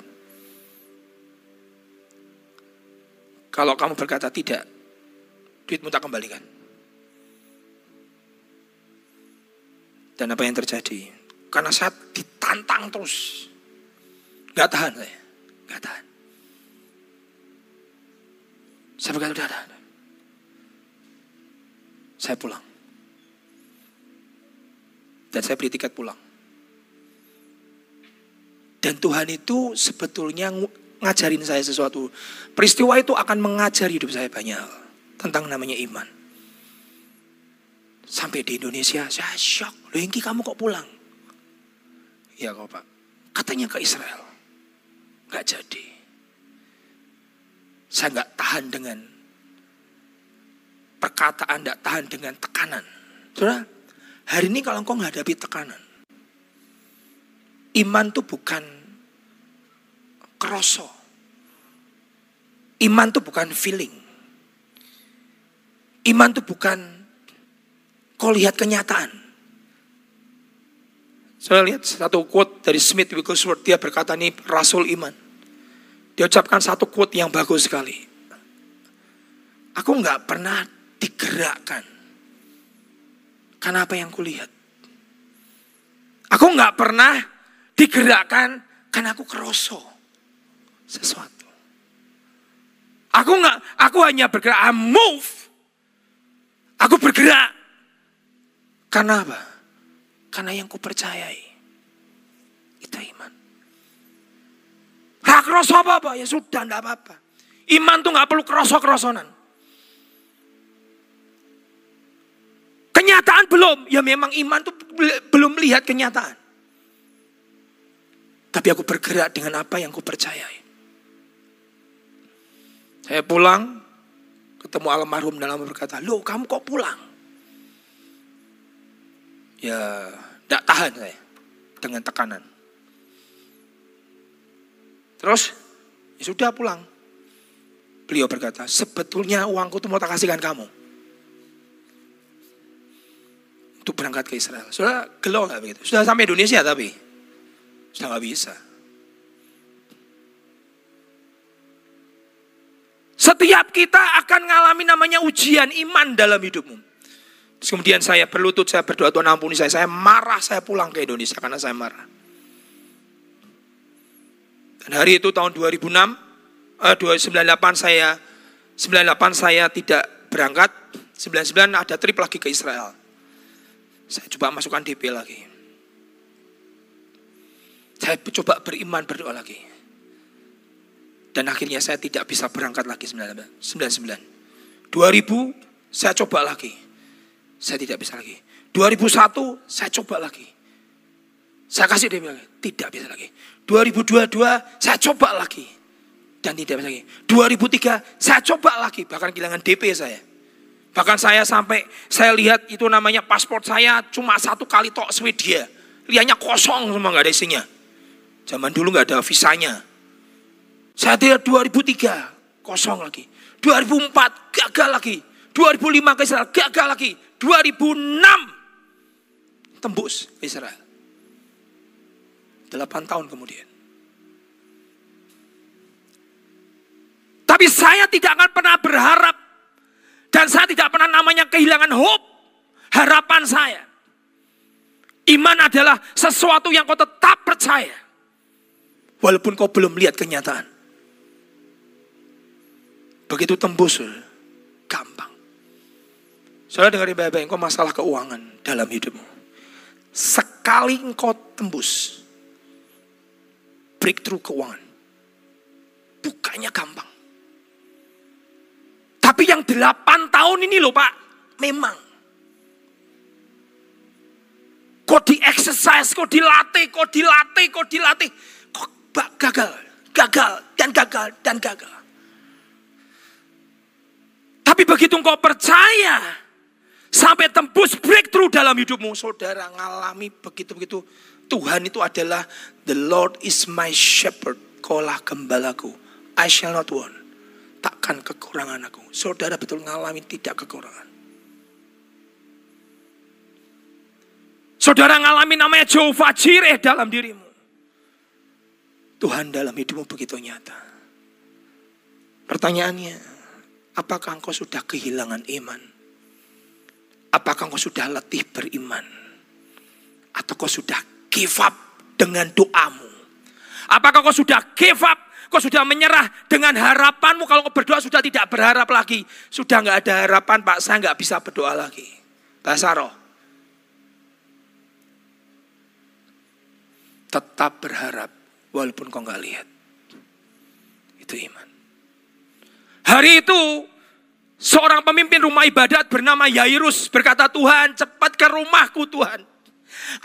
Kalau kamu berkata tidak, duitmu tak kembalikan. Dan apa yang terjadi? Karena saya ditantang terus. Gak tahan saya. Gak tahan. Saya berkata, udah, udah. Saya pulang. Dan saya beli tiket pulang. Dan Tuhan itu sebetulnya ngajarin saya sesuatu. Peristiwa itu akan mengajari hidup saya banyak tentang namanya iman. Sampai di Indonesia saya shock. Loh Engki kamu kok pulang? Ya kok pak. Katanya ke Israel. Gak jadi. Saya gak tahan dengan perkataan, gak tahan dengan tekanan. Saudara, hari ini kalau engkau menghadapi tekanan. Iman itu bukan kroso. Iman itu bukan feeling. Iman itu bukan kau lihat kenyataan. Saya lihat satu quote dari Smith Wigglesworth. Dia berkata ini rasul iman. Dia ucapkan satu quote yang bagus sekali. Aku nggak pernah digerakkan. Karena apa yang kulihat. Aku nggak pernah digerakkan karena aku kerosok sesuatu. Aku nggak, aku hanya bergerak, I move. Aku bergerak. Karena apa? Karena yang ku percayai. Itu iman. Hak kroso apa-apa? Ya sudah, enggak apa-apa. Iman tuh nggak perlu kroso-krosonan. Kenyataan belum. Ya memang iman tuh belum melihat kenyataan. Tapi aku bergerak dengan apa yang ku percayai. Saya pulang, ketemu almarhum dalam berkata, lo kamu kok pulang? Ya, tidak tahan saya dengan tekanan. Terus, ya sudah pulang. Beliau berkata, sebetulnya uangku itu mau tak kasihkan kamu. Untuk berangkat ke Israel. Sudah gelo nggak begitu? Sudah sampai Indonesia tapi. Sudah nggak bisa. Setiap kita akan mengalami namanya ujian iman dalam hidupmu. Terus kemudian saya berlutut, saya berdoa Tuhan ampuni saya. Saya marah, saya pulang ke Indonesia karena saya marah. Dan hari itu tahun 2006, eh, 298 saya 98 saya tidak berangkat, 99 ada trip lagi ke Israel. Saya coba masukkan DP lagi. Saya coba beriman berdoa lagi. Dan akhirnya saya tidak bisa berangkat lagi 99. 2000 saya coba lagi. Saya tidak bisa lagi. 2001 saya coba lagi. Saya kasih dia lagi. Tidak bisa lagi. 2022 saya coba lagi. Dan tidak bisa lagi. 2003 saya coba lagi. Bahkan kehilangan DP saya. Bahkan saya sampai saya lihat itu namanya paspor saya cuma satu kali tok Swedia. Lihatnya kosong semua nggak ada isinya. Zaman dulu nggak ada visanya. Saya lihat 2003, kosong lagi. 2004, gagal lagi. 2005 ke Israel, gagal lagi. 2006, tembus Israel. 8 tahun kemudian. Tapi saya tidak akan pernah berharap dan saya tidak pernah namanya kehilangan hope. Harapan saya. Iman adalah sesuatu yang kau tetap percaya. Walaupun kau belum lihat kenyataan. Begitu tembus, gampang. Saudara dengar baik-baik, engkau masalah keuangan dalam hidupmu. Sekali engkau tembus, breakthrough keuangan. Bukannya gampang. Tapi yang delapan tahun ini loh Pak, memang. Kok di exercise, kok dilatih, kok dilatih, kok dilatih. Kok gagal, gagal, dan gagal, dan gagal. Tapi begitu engkau percaya, sampai tembus breakthrough dalam hidupmu, saudara ngalami begitu-begitu. Tuhan itu adalah the Lord is my shepherd, kolah gembalaku. I shall not want. Takkan kekurangan aku. Saudara betul ngalami tidak kekurangan. Saudara ngalami namanya Jehovah Jireh dalam dirimu. Tuhan dalam hidupmu begitu nyata. Pertanyaannya, Apakah engkau sudah kehilangan iman? Apakah engkau sudah letih beriman? Atau kau sudah give up dengan doamu? Apakah kau sudah give up? Kau sudah menyerah dengan harapanmu kalau kau berdoa sudah tidak berharap lagi. Sudah nggak ada harapan Pak, saya nggak bisa berdoa lagi. Bahasa roh. Tetap berharap walaupun kau nggak lihat. Itu iman. Hari itu seorang pemimpin rumah ibadat bernama Yairus berkata, Tuhan cepat ke rumahku Tuhan.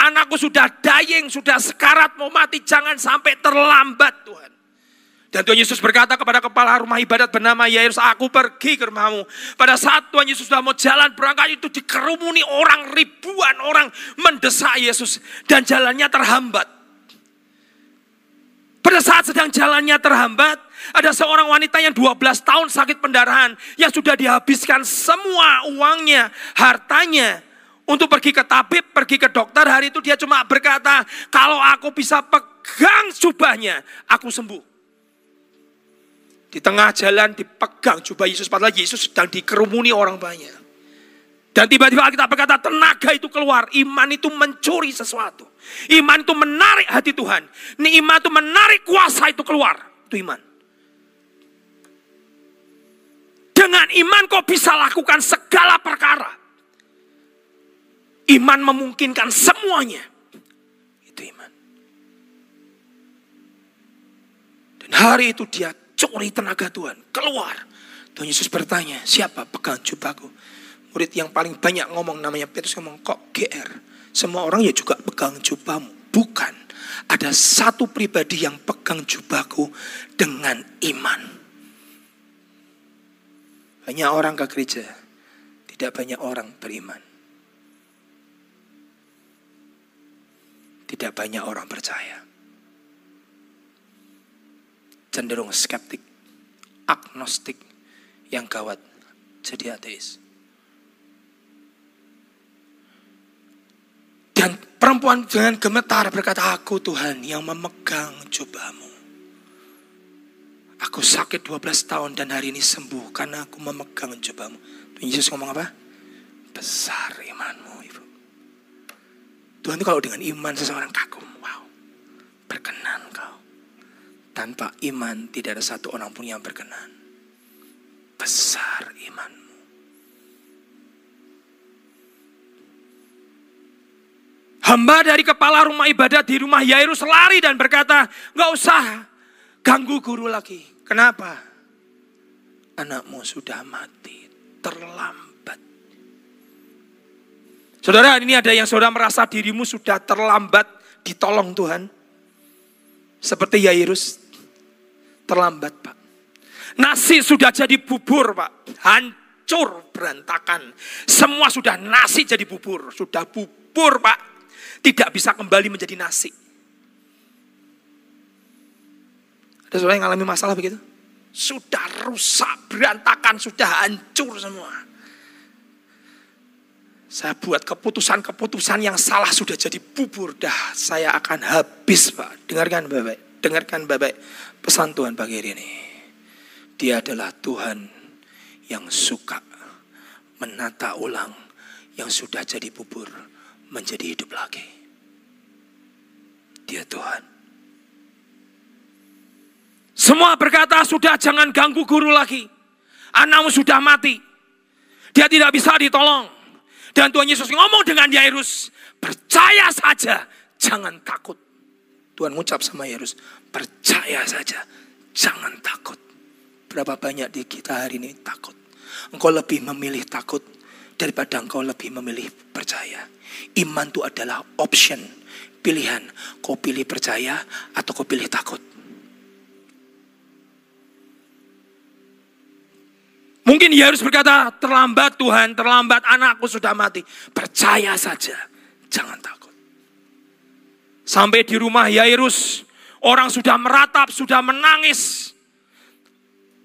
Anakku sudah dying, sudah sekarat mau mati, jangan sampai terlambat Tuhan. Dan Tuhan Yesus berkata kepada kepala rumah ibadat bernama Yairus, aku pergi ke rumahmu. Pada saat Tuhan Yesus sudah mau jalan berangkat itu dikerumuni orang ribuan orang mendesak Yesus. Dan jalannya terhambat. Pada saat sedang jalannya terhambat, ada seorang wanita yang 12 tahun sakit pendarahan yang sudah dihabiskan semua uangnya, hartanya untuk pergi ke tabib, pergi ke dokter. Hari itu dia cuma berkata, kalau aku bisa pegang jubahnya, aku sembuh. Di tengah jalan dipegang jubah Yesus, padahal Yesus sedang dikerumuni orang banyak. Dan tiba-tiba kita berkata tenaga itu keluar, iman itu mencuri sesuatu. Iman itu menarik hati Tuhan. Iman itu menarik kuasa itu keluar. Itu iman. Dengan iman kau bisa lakukan segala perkara. Iman memungkinkan semuanya. Itu iman. Dan hari itu dia curi tenaga Tuhan. Keluar. Tuhan Yesus bertanya, siapa pegang jubahku? Murid yang paling banyak ngomong namanya Petrus ngomong, kok GR? Semua orang ya juga pegang jubahmu. Bukan. Ada satu pribadi yang pegang jubahku dengan iman. Banyak orang ke gereja, tidak banyak orang beriman. Tidak banyak orang percaya. Cenderung skeptik, agnostik, yang gawat jadi ateis. Dan perempuan dengan gemetar berkata, aku Tuhan yang memegang jubahmu. Aku sakit 12 tahun dan hari ini sembuh karena aku memegang cobamu. Tuhan Yesus ngomong apa? Besar imanmu ibu. Tuhan itu kalau dengan iman seseorang kagum. Wow. Berkenan kau. Tanpa iman tidak ada satu orang pun yang berkenan. Besar imanmu. Hamba dari kepala rumah ibadat di rumah Yairus lari dan berkata, Gak usah ganggu guru lagi. Kenapa? Anakmu sudah mati, terlambat. Saudara, ini ada yang saudara merasa dirimu sudah terlambat ditolong Tuhan. Seperti Yairus, terlambat Pak. Nasi sudah jadi bubur Pak, hancur berantakan. Semua sudah nasi jadi bubur, sudah bubur Pak. Tidak bisa kembali menjadi nasi. Ada saudara yang mengalami masalah begitu? Sudah rusak, berantakan, sudah hancur semua. Saya buat keputusan-keputusan yang salah sudah jadi bubur. Dah saya akan habis Pak. Dengarkan Bapak. Dengarkan Bapak pesan Tuhan pagi hari ini. Dia adalah Tuhan yang suka menata ulang yang sudah jadi bubur menjadi hidup lagi. Dia Tuhan. Semua berkata sudah jangan ganggu guru lagi. Anakmu sudah mati. Dia tidak bisa ditolong. Dan Tuhan Yesus ngomong dengan Yairus, percaya saja, jangan takut. Tuhan ngucap sama Yairus, percaya saja, jangan takut. Berapa banyak di kita hari ini takut. Engkau lebih memilih takut daripada engkau lebih memilih percaya. Iman itu adalah option, pilihan. Kau pilih percaya atau kau pilih takut. Mungkin dia harus berkata, terlambat Tuhan, terlambat anakku sudah mati. Percaya saja, jangan takut. Sampai di rumah Yairus, orang sudah meratap, sudah menangis.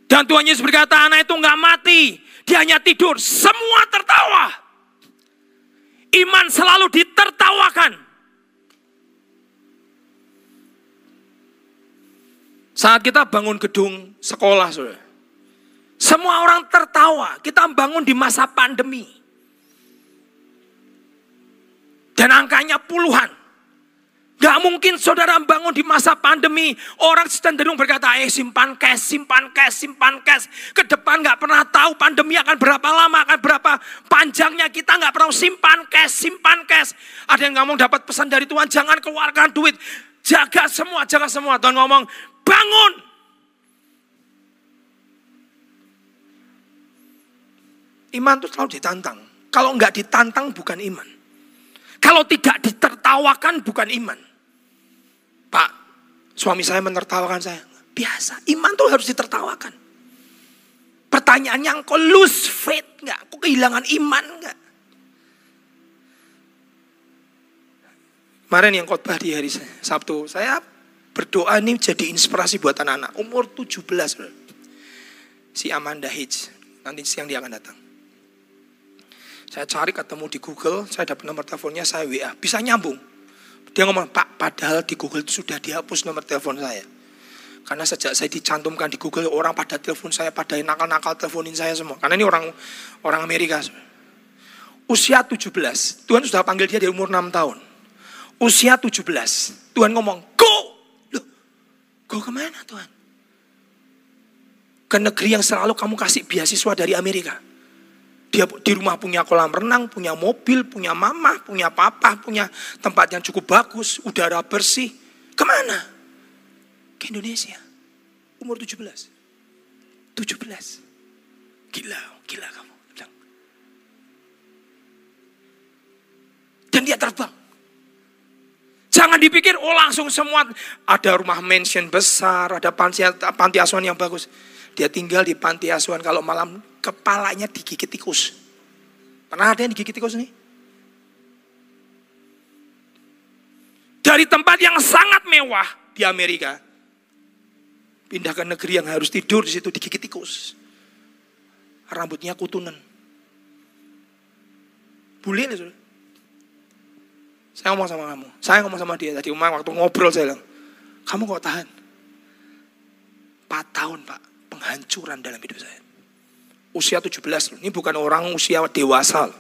Dan Tuhan Yesus berkata, anak itu nggak mati, dia hanya tidur. Semua tertawa. Iman selalu ditertawakan. Saat kita bangun gedung sekolah, saudara. Semua orang tertawa. Kita bangun di masa pandemi. Dan angkanya puluhan. Gak mungkin saudara bangun di masa pandemi. Orang cenderung berkata, eh simpan cash, simpan cash, simpan cash. Ke depan gak pernah tahu pandemi akan berapa lama, akan berapa panjangnya. Kita gak pernah simpan cash, simpan cash. Ada yang ngomong dapat pesan dari Tuhan, jangan keluarkan duit. Jaga semua, jaga semua. Tuhan ngomong, bangun, Iman itu selalu ditantang. Kalau enggak ditantang bukan iman. Kalau tidak ditertawakan bukan iman. Pak, suami saya menertawakan saya. Biasa, iman tuh harus ditertawakan. Pertanyaannya, kok lose faith enggak? Kok kehilangan iman enggak? Kemarin yang khotbah di hari Sabtu, saya berdoa ini jadi inspirasi buat anak-anak. Umur 17, si Amanda Hitch. Nanti siang dia akan datang. Saya cari ketemu di Google, saya dapat nomor teleponnya, saya WA. Bisa nyambung. Dia ngomong, Pak, padahal di Google itu sudah dihapus nomor telepon saya. Karena sejak saya dicantumkan di Google, orang pada telepon saya, pada nakal-nakal teleponin saya semua. Karena ini orang orang Amerika. Usia 17, Tuhan sudah panggil dia di umur 6 tahun. Usia 17, Tuhan ngomong, go! Loh, go ke mana Tuhan? Ke negeri yang selalu kamu kasih beasiswa dari Amerika. Dia di rumah punya kolam renang, punya mobil, punya mama, punya papa, punya tempat yang cukup bagus, udara bersih. Ke mana? Ke Indonesia. Umur 17. 17. Gila, gila kamu. Dan dia terbang. Jangan dipikir, oh langsung semua ada rumah mansion besar, ada panti, panti asuhan yang bagus. Dia tinggal di panti asuhan kalau malam kepalanya digigit tikus. Pernah ada yang digigit tikus nih? Dari tempat yang sangat mewah di Amerika, pindah ke negeri yang harus tidur di situ digigit tikus. Rambutnya kutunan. Bule nih, sudah. Saya ngomong sama kamu, saya ngomong sama dia tadi waktu ngobrol saya bilang, kamu kok tahan? 4 tahun pak, penghancuran dalam hidup saya usia 17 loh. Ini bukan orang usia dewasa.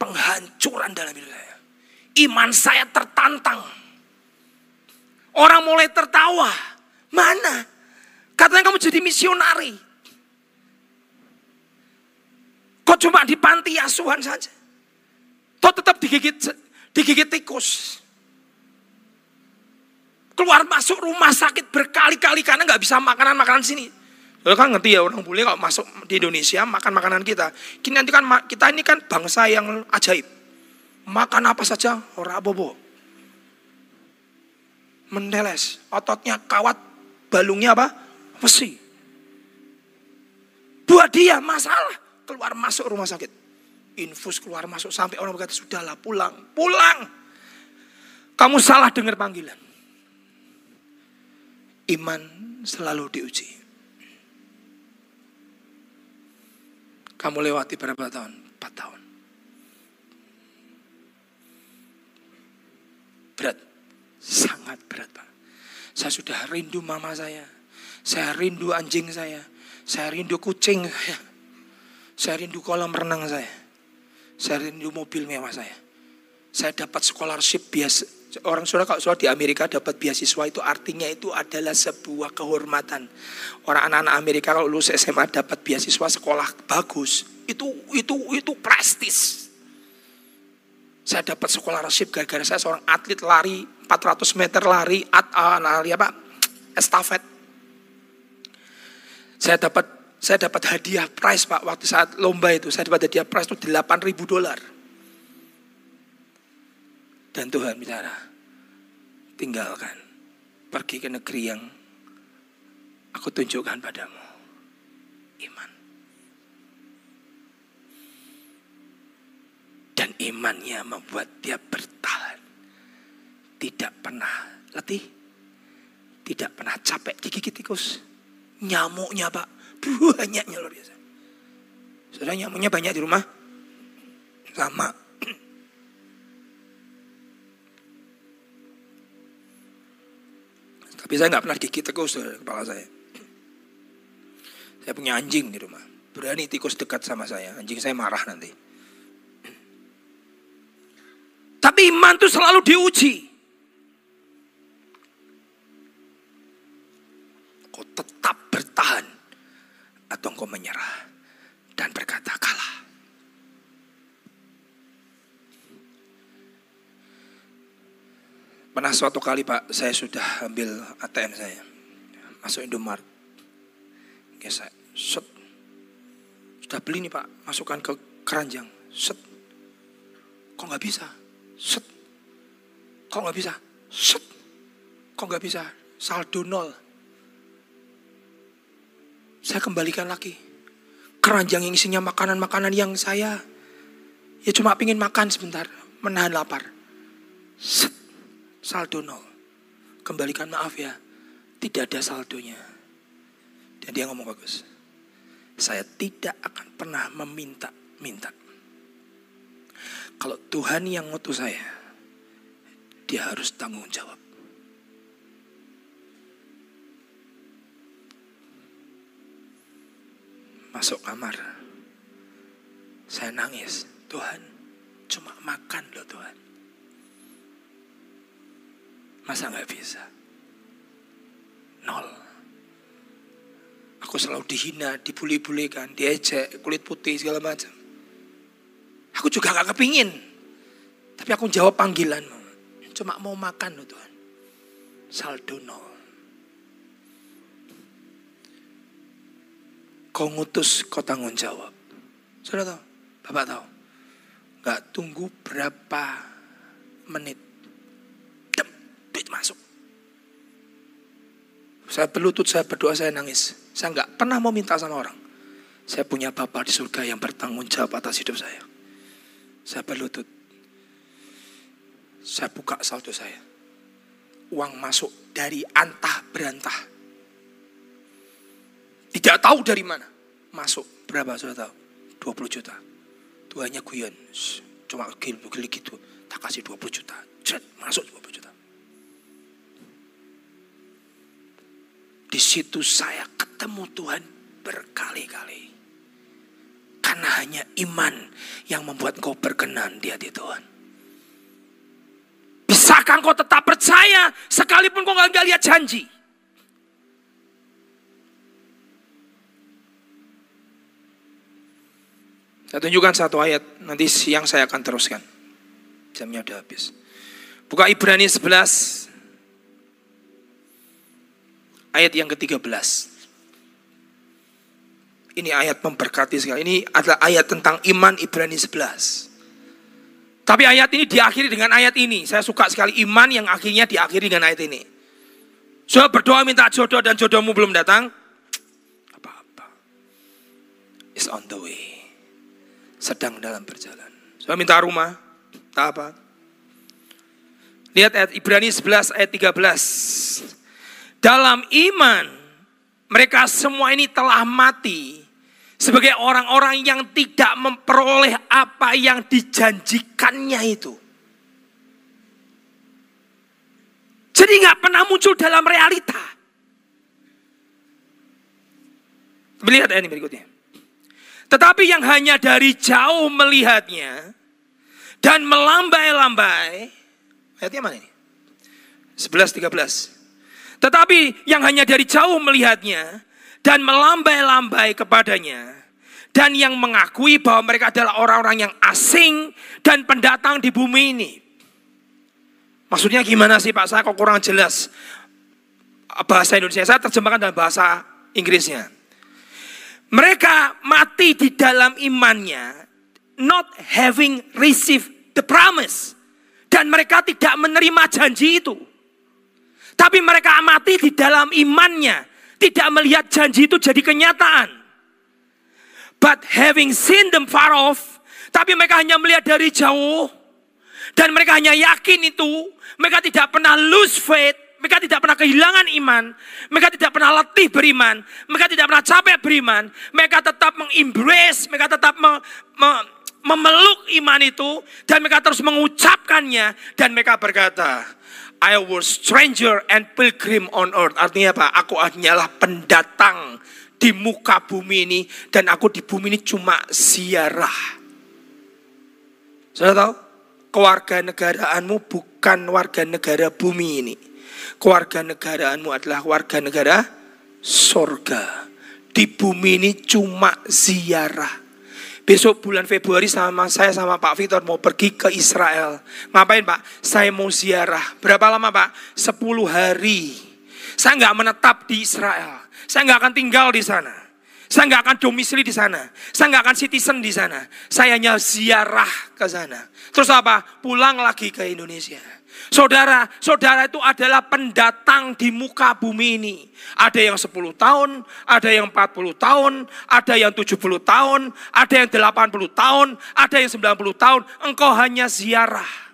Penghancuran dalam hidup saya. Iman saya tertantang. Orang mulai tertawa. Mana? Katanya kamu jadi misionari. Kok cuma di panti asuhan saja? Kok tetap digigit digigit tikus? Keluar masuk rumah sakit berkali-kali karena nggak bisa makanan-makanan sini. Lo kan ngerti ya orang bule kalau masuk di Indonesia makan makanan kita. Kini nanti kan kita ini kan bangsa yang ajaib. Makan apa saja orang bobo. Mendeles, ototnya kawat, balungnya apa? Besi. Buat dia masalah keluar masuk rumah sakit. Infus keluar masuk sampai orang berkata sudahlah pulang, pulang. Kamu salah dengar panggilan. Iman selalu diuji. Kamu lewati berapa tahun? Empat tahun. Berat. Sangat berat, Pak. Saya sudah rindu mama saya. Saya rindu anjing saya. Saya rindu kucing saya. Saya rindu kolam renang saya. Saya rindu mobil mewah saya. Saya dapat scholarship biasa. Orang saudara kalau saudara di Amerika dapat beasiswa itu artinya itu adalah sebuah kehormatan. Orang anak-anak Amerika kalau lulus SMA dapat beasiswa sekolah bagus. Itu itu itu prestis. Saya dapat scholarship gara-gara saya seorang atlet lari 400 meter lari at, uh, lari apa? estafet. Saya dapat saya dapat hadiah prize Pak waktu saat lomba itu. Saya dapat hadiah prize itu 8000 dolar. Dan Tuhan bicara, tinggalkan. Pergi ke negeri yang aku tunjukkan padamu. Iman. Dan imannya membuat dia bertahan. Tidak pernah letih. Tidak pernah capek digigit tikus. Nyamuknya pak Banyaknya luar biasa. Sudah nyamuknya banyak di rumah? Sama. Tapi saya nggak pernah gigit tikus kepala saya. Saya punya anjing di rumah. Berani tikus dekat sama saya. Anjing saya marah nanti. Tapi iman itu selalu diuji. Pernah suatu kali Pak, saya sudah ambil ATM saya. Masuk Indomaret. Oke, saya set. Sudah beli nih Pak, masukkan ke keranjang. Set. Kok nggak bisa? Set. Kok nggak bisa? Set. Kok nggak bisa? Saldo nol. Saya kembalikan lagi. Keranjang yang isinya makanan-makanan yang saya ya cuma pingin makan sebentar, menahan lapar. Set, saldo nol. Kembalikan maaf ya, tidak ada saldonya. Dan dia ngomong bagus. Saya tidak akan pernah meminta-minta. Kalau Tuhan yang ngutus saya, dia harus tanggung jawab. Masuk kamar. Saya nangis. Tuhan, cuma makan loh Tuhan. Masa nggak bisa? Nol. Aku selalu dihina, dibully-bulikan, diejek, kulit putih segala macam. Aku juga gak kepingin. Tapi aku jawab panggilanmu. Cuma mau makan loh Tuhan. Saldo nol. Kau ngutus, kau tanggung jawab. Sudah tahu? Bapak tahu? Gak tunggu berapa menit. Masuk. Saya berlutut, saya berdoa, saya nangis. Saya nggak pernah mau minta sama orang. Saya punya Bapak di surga yang bertanggung jawab atas hidup saya. Saya berlutut. Saya buka saldo saya. Uang masuk dari antah berantah. Tidak tahu dari mana. Masuk. Berapa sudah tahu? 20 juta. Tuanya guyon. Cuma gili-gili gitu. Tak kasih 20 juta. Cret, masuk 20 juta. Di situ saya ketemu Tuhan berkali-kali. Karena hanya iman yang membuat kau berkenan di hati Tuhan. Bisakah kau tetap percaya sekalipun kau nggak lihat janji? Saya tunjukkan satu ayat, nanti siang saya akan teruskan. Jamnya udah habis. Buka Ibrani 11, ayat yang ke-13. Ini ayat memberkati sekali. Ini adalah ayat tentang iman Ibrani 11. Tapi ayat ini diakhiri dengan ayat ini. Saya suka sekali iman yang akhirnya diakhiri dengan ayat ini. So berdoa minta jodoh dan jodohmu belum datang. Apa-apa. Is on the way sedang dalam perjalanan. Saya minta rumah, tak apa. Lihat ayat Ibrani 11 ayat 13. Dalam iman mereka semua ini telah mati sebagai orang-orang yang tidak memperoleh apa yang dijanjikannya itu. Jadi nggak pernah muncul dalam realita. Melihat ini berikutnya. Tetapi yang hanya dari jauh melihatnya dan melambai-lambai. Ayatnya mana ini? 11, 13. Tetapi yang hanya dari jauh melihatnya dan melambai-lambai kepadanya dan yang mengakui bahwa mereka adalah orang-orang yang asing dan pendatang di bumi ini. Maksudnya gimana sih Pak? Saya kok kurang jelas bahasa Indonesia. Saya terjemahkan dalam bahasa Inggrisnya. Mereka mati di dalam imannya, not having received the promise. Dan mereka tidak menerima janji itu. Tapi mereka mati di dalam imannya, tidak melihat janji itu jadi kenyataan. But having seen them far off, tapi mereka hanya melihat dari jauh, dan mereka hanya yakin itu, mereka tidak pernah lose faith, mereka tidak pernah kehilangan iman, mereka tidak pernah letih beriman, mereka tidak pernah capek beriman, mereka tetap mengembrace, mereka tetap me, me, memeluk iman itu, dan mereka terus mengucapkannya, dan mereka berkata, I was stranger and pilgrim on earth. Artinya apa? Aku hanyalah pendatang di muka bumi ini dan aku di bumi ini cuma ziarah. Sudah tahu? Keluarga negaraanmu bukan warga negara bumi ini. Keluarga negaraanmu adalah warga negara sorga. Di bumi ini cuma ziarah. Besok bulan Februari sama saya sama Pak Victor mau pergi ke Israel. Ngapain Pak? Saya mau ziarah. Berapa lama Pak? 10 hari. Saya nggak menetap di Israel. Saya nggak akan tinggal di sana. Saya nggak akan domisili di sana. Saya nggak akan citizen di sana. Saya hanya ziarah ke sana. Terus apa? Pulang lagi ke Indonesia. Saudara, saudara itu adalah pendatang di muka bumi ini. Ada yang 10 tahun, ada yang 40 tahun, ada yang 70 tahun, ada yang 80 tahun, ada yang 90 tahun. Engkau hanya ziarah.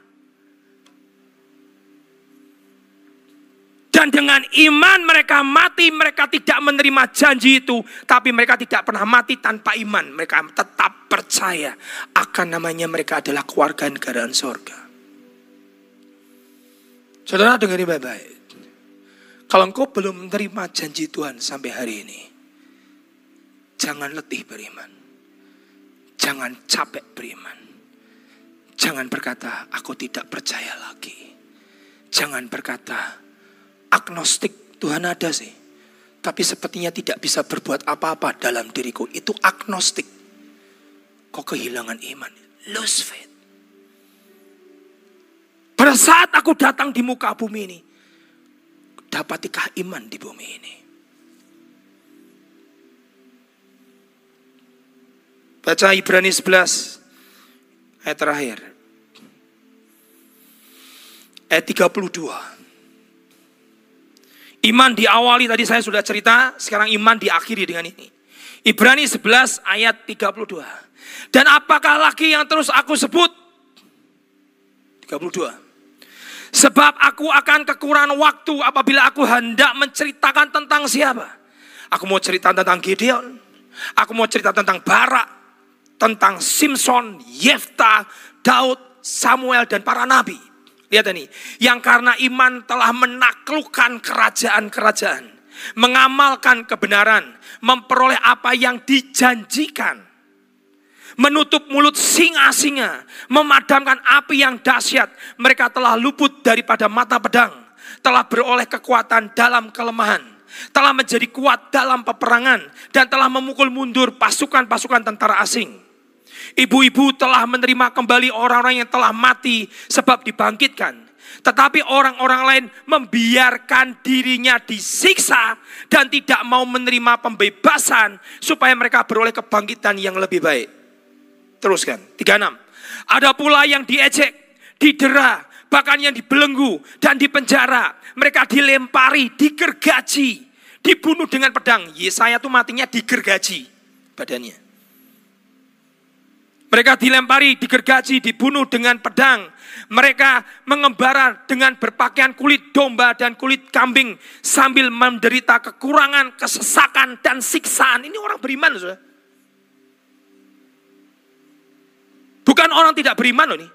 Dan dengan iman mereka mati, mereka tidak menerima janji itu. Tapi mereka tidak pernah mati tanpa iman. Mereka tetap percaya akan namanya mereka adalah keluarga negaraan sorga. Saudara dengar baik-baik. Kalau engkau belum menerima janji Tuhan sampai hari ini, jangan letih beriman. Jangan capek beriman. Jangan berkata, aku tidak percaya lagi. Jangan berkata, agnostik Tuhan ada sih. Tapi sepertinya tidak bisa berbuat apa-apa dalam diriku. Itu agnostik. Kok kehilangan iman. Lose faith. Pada saat aku datang di muka bumi ini, dapatikah iman di bumi ini? Baca Ibrani 11 ayat terakhir. Ayat 32. Iman diawali tadi saya sudah cerita, sekarang iman diakhiri dengan ini. Ibrani 11 ayat 32. Dan apakah lagi yang terus aku sebut? 32. Sebab aku akan kekurangan waktu apabila aku hendak menceritakan tentang siapa. Aku mau cerita tentang Gideon. Aku mau cerita tentang Barak. Tentang Simpson, Yefta, Daud, Samuel, dan para nabi. Lihat ini. Yang karena iman telah menaklukkan kerajaan-kerajaan. Mengamalkan kebenaran. Memperoleh apa yang dijanjikan menutup mulut singa-singa, memadamkan api yang dahsyat. Mereka telah luput daripada mata pedang, telah beroleh kekuatan dalam kelemahan, telah menjadi kuat dalam peperangan, dan telah memukul mundur pasukan-pasukan tentara asing. Ibu-ibu telah menerima kembali orang-orang yang telah mati sebab dibangkitkan. Tetapi orang-orang lain membiarkan dirinya disiksa dan tidak mau menerima pembebasan supaya mereka beroleh kebangkitan yang lebih baik. Teruskan. 36. Ada pula yang diejek, didera, bahkan yang dibelenggu dan dipenjara. Mereka dilempari, digergaji, dibunuh dengan pedang. Yesaya tuh matinya digergaji badannya. Mereka dilempari, digergaji, dibunuh dengan pedang. Mereka mengembara dengan berpakaian kulit domba dan kulit kambing sambil menderita kekurangan, kesesakan, dan siksaan. Ini orang beriman, saudara. Bukan orang tidak beriman loh ini.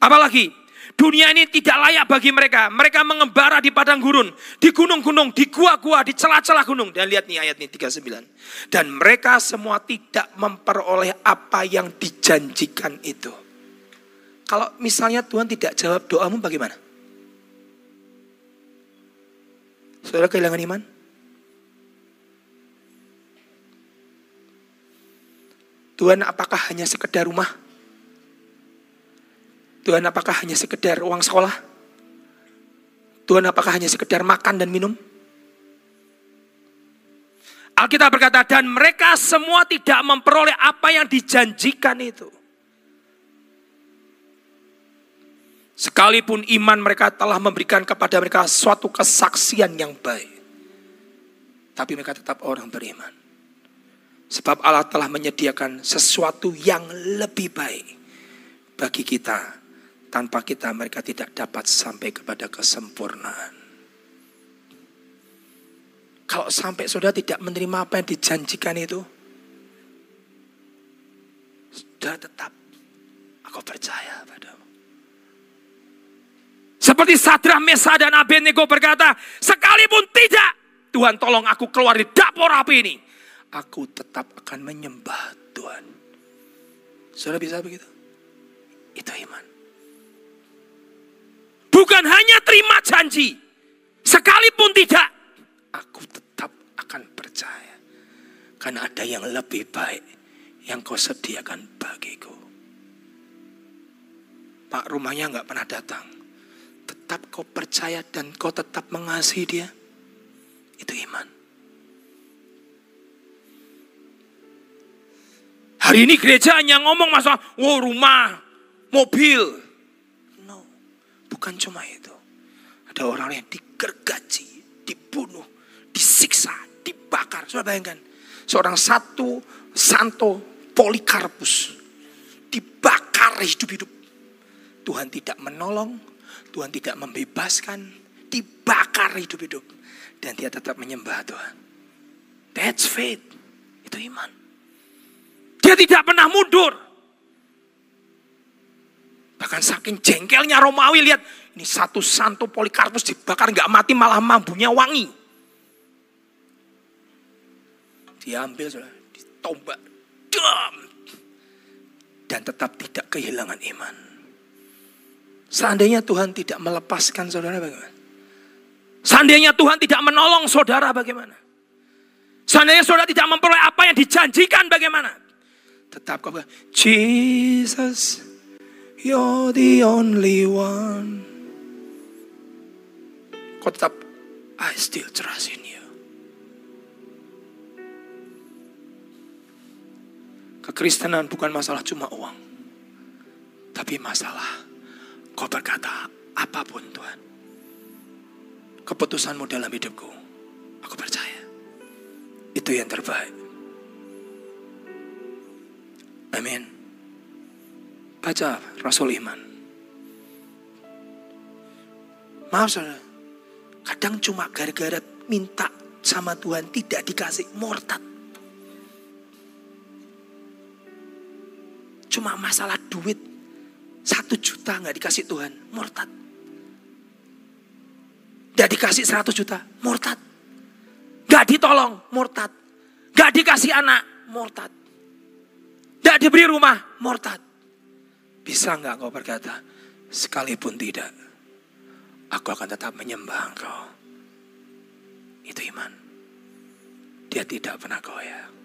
Apalagi Dunia ini tidak layak bagi mereka. Mereka mengembara di padang gurun, di gunung-gunung, di gua-gua, di celah-celah gunung. Dan lihat nih ayat ini 39. Dan mereka semua tidak memperoleh apa yang dijanjikan itu. Kalau misalnya Tuhan tidak jawab doamu bagaimana? Saudara kehilangan iman? Tuhan apakah hanya sekedar rumah? Tuhan apakah hanya sekedar uang sekolah? Tuhan apakah hanya sekedar makan dan minum? Alkitab berkata, dan mereka semua tidak memperoleh apa yang dijanjikan itu. Sekalipun iman mereka telah memberikan kepada mereka suatu kesaksian yang baik. Tapi mereka tetap orang beriman. Sebab Allah telah menyediakan sesuatu yang lebih baik bagi kita tanpa kita mereka tidak dapat sampai kepada kesempurnaan. Kalau sampai saudara tidak menerima apa yang dijanjikan itu, sudah tetap aku percaya padamu. Seperti Sadra, Mesa, dan Abednego berkata, sekalipun tidak, Tuhan tolong aku keluar di dapur api ini. Aku tetap akan menyembah Tuhan. Saudara bisa begitu? Itu iman. Bukan hanya terima janji. Sekalipun tidak. Aku tetap akan percaya. Karena ada yang lebih baik yang kau sediakan bagiku. Pak rumahnya nggak pernah datang. Tetap kau percaya dan kau tetap mengasihi dia. Itu iman. Hari ini gereja hanya ngomong masalah, wow rumah, mobil, Bukan cuma itu. Ada orang yang digergaji, dibunuh, disiksa, dibakar. Sudah bayangkan. Seorang satu santo Polikarpus dibakar hidup-hidup. Tuhan tidak menolong, Tuhan tidak membebaskan, dibakar hidup-hidup. Dan dia tetap menyembah Tuhan. That's faith. Itu iman. Dia tidak pernah mundur. Bahkan saking jengkelnya Romawi lihat ini satu santo Polikarpus dibakar nggak mati malah mambunya wangi. Diambil sudah ditombak, dam, dan tetap tidak kehilangan iman. Seandainya Tuhan tidak melepaskan saudara bagaimana? Seandainya Tuhan tidak menolong saudara bagaimana? Seandainya saudara tidak memperoleh apa yang dijanjikan bagaimana? Tetap kau Jesus You're the only one. Kau tetap, I still trust in you. Kekristenan bukan masalah cuma uang. Tapi masalah kau berkata apa pun Tuhan. Keputusanmu dalam hidupku. Aku percaya. Itu yang terbaik. Amin. Baca Rasul Iman. Maaf saudara, kadang cuma gara-gara minta sama Tuhan tidak dikasih murtad. Cuma masalah duit, satu juta nggak dikasih Tuhan, murtad. Nggak dikasih seratus juta, murtad. Nggak ditolong, murtad. Nggak dikasih anak, murtad. Nggak diberi rumah, murtad. Bisa nggak kau berkata, sekalipun tidak, aku akan tetap menyembah engkau. Itu iman. Dia tidak pernah goyah.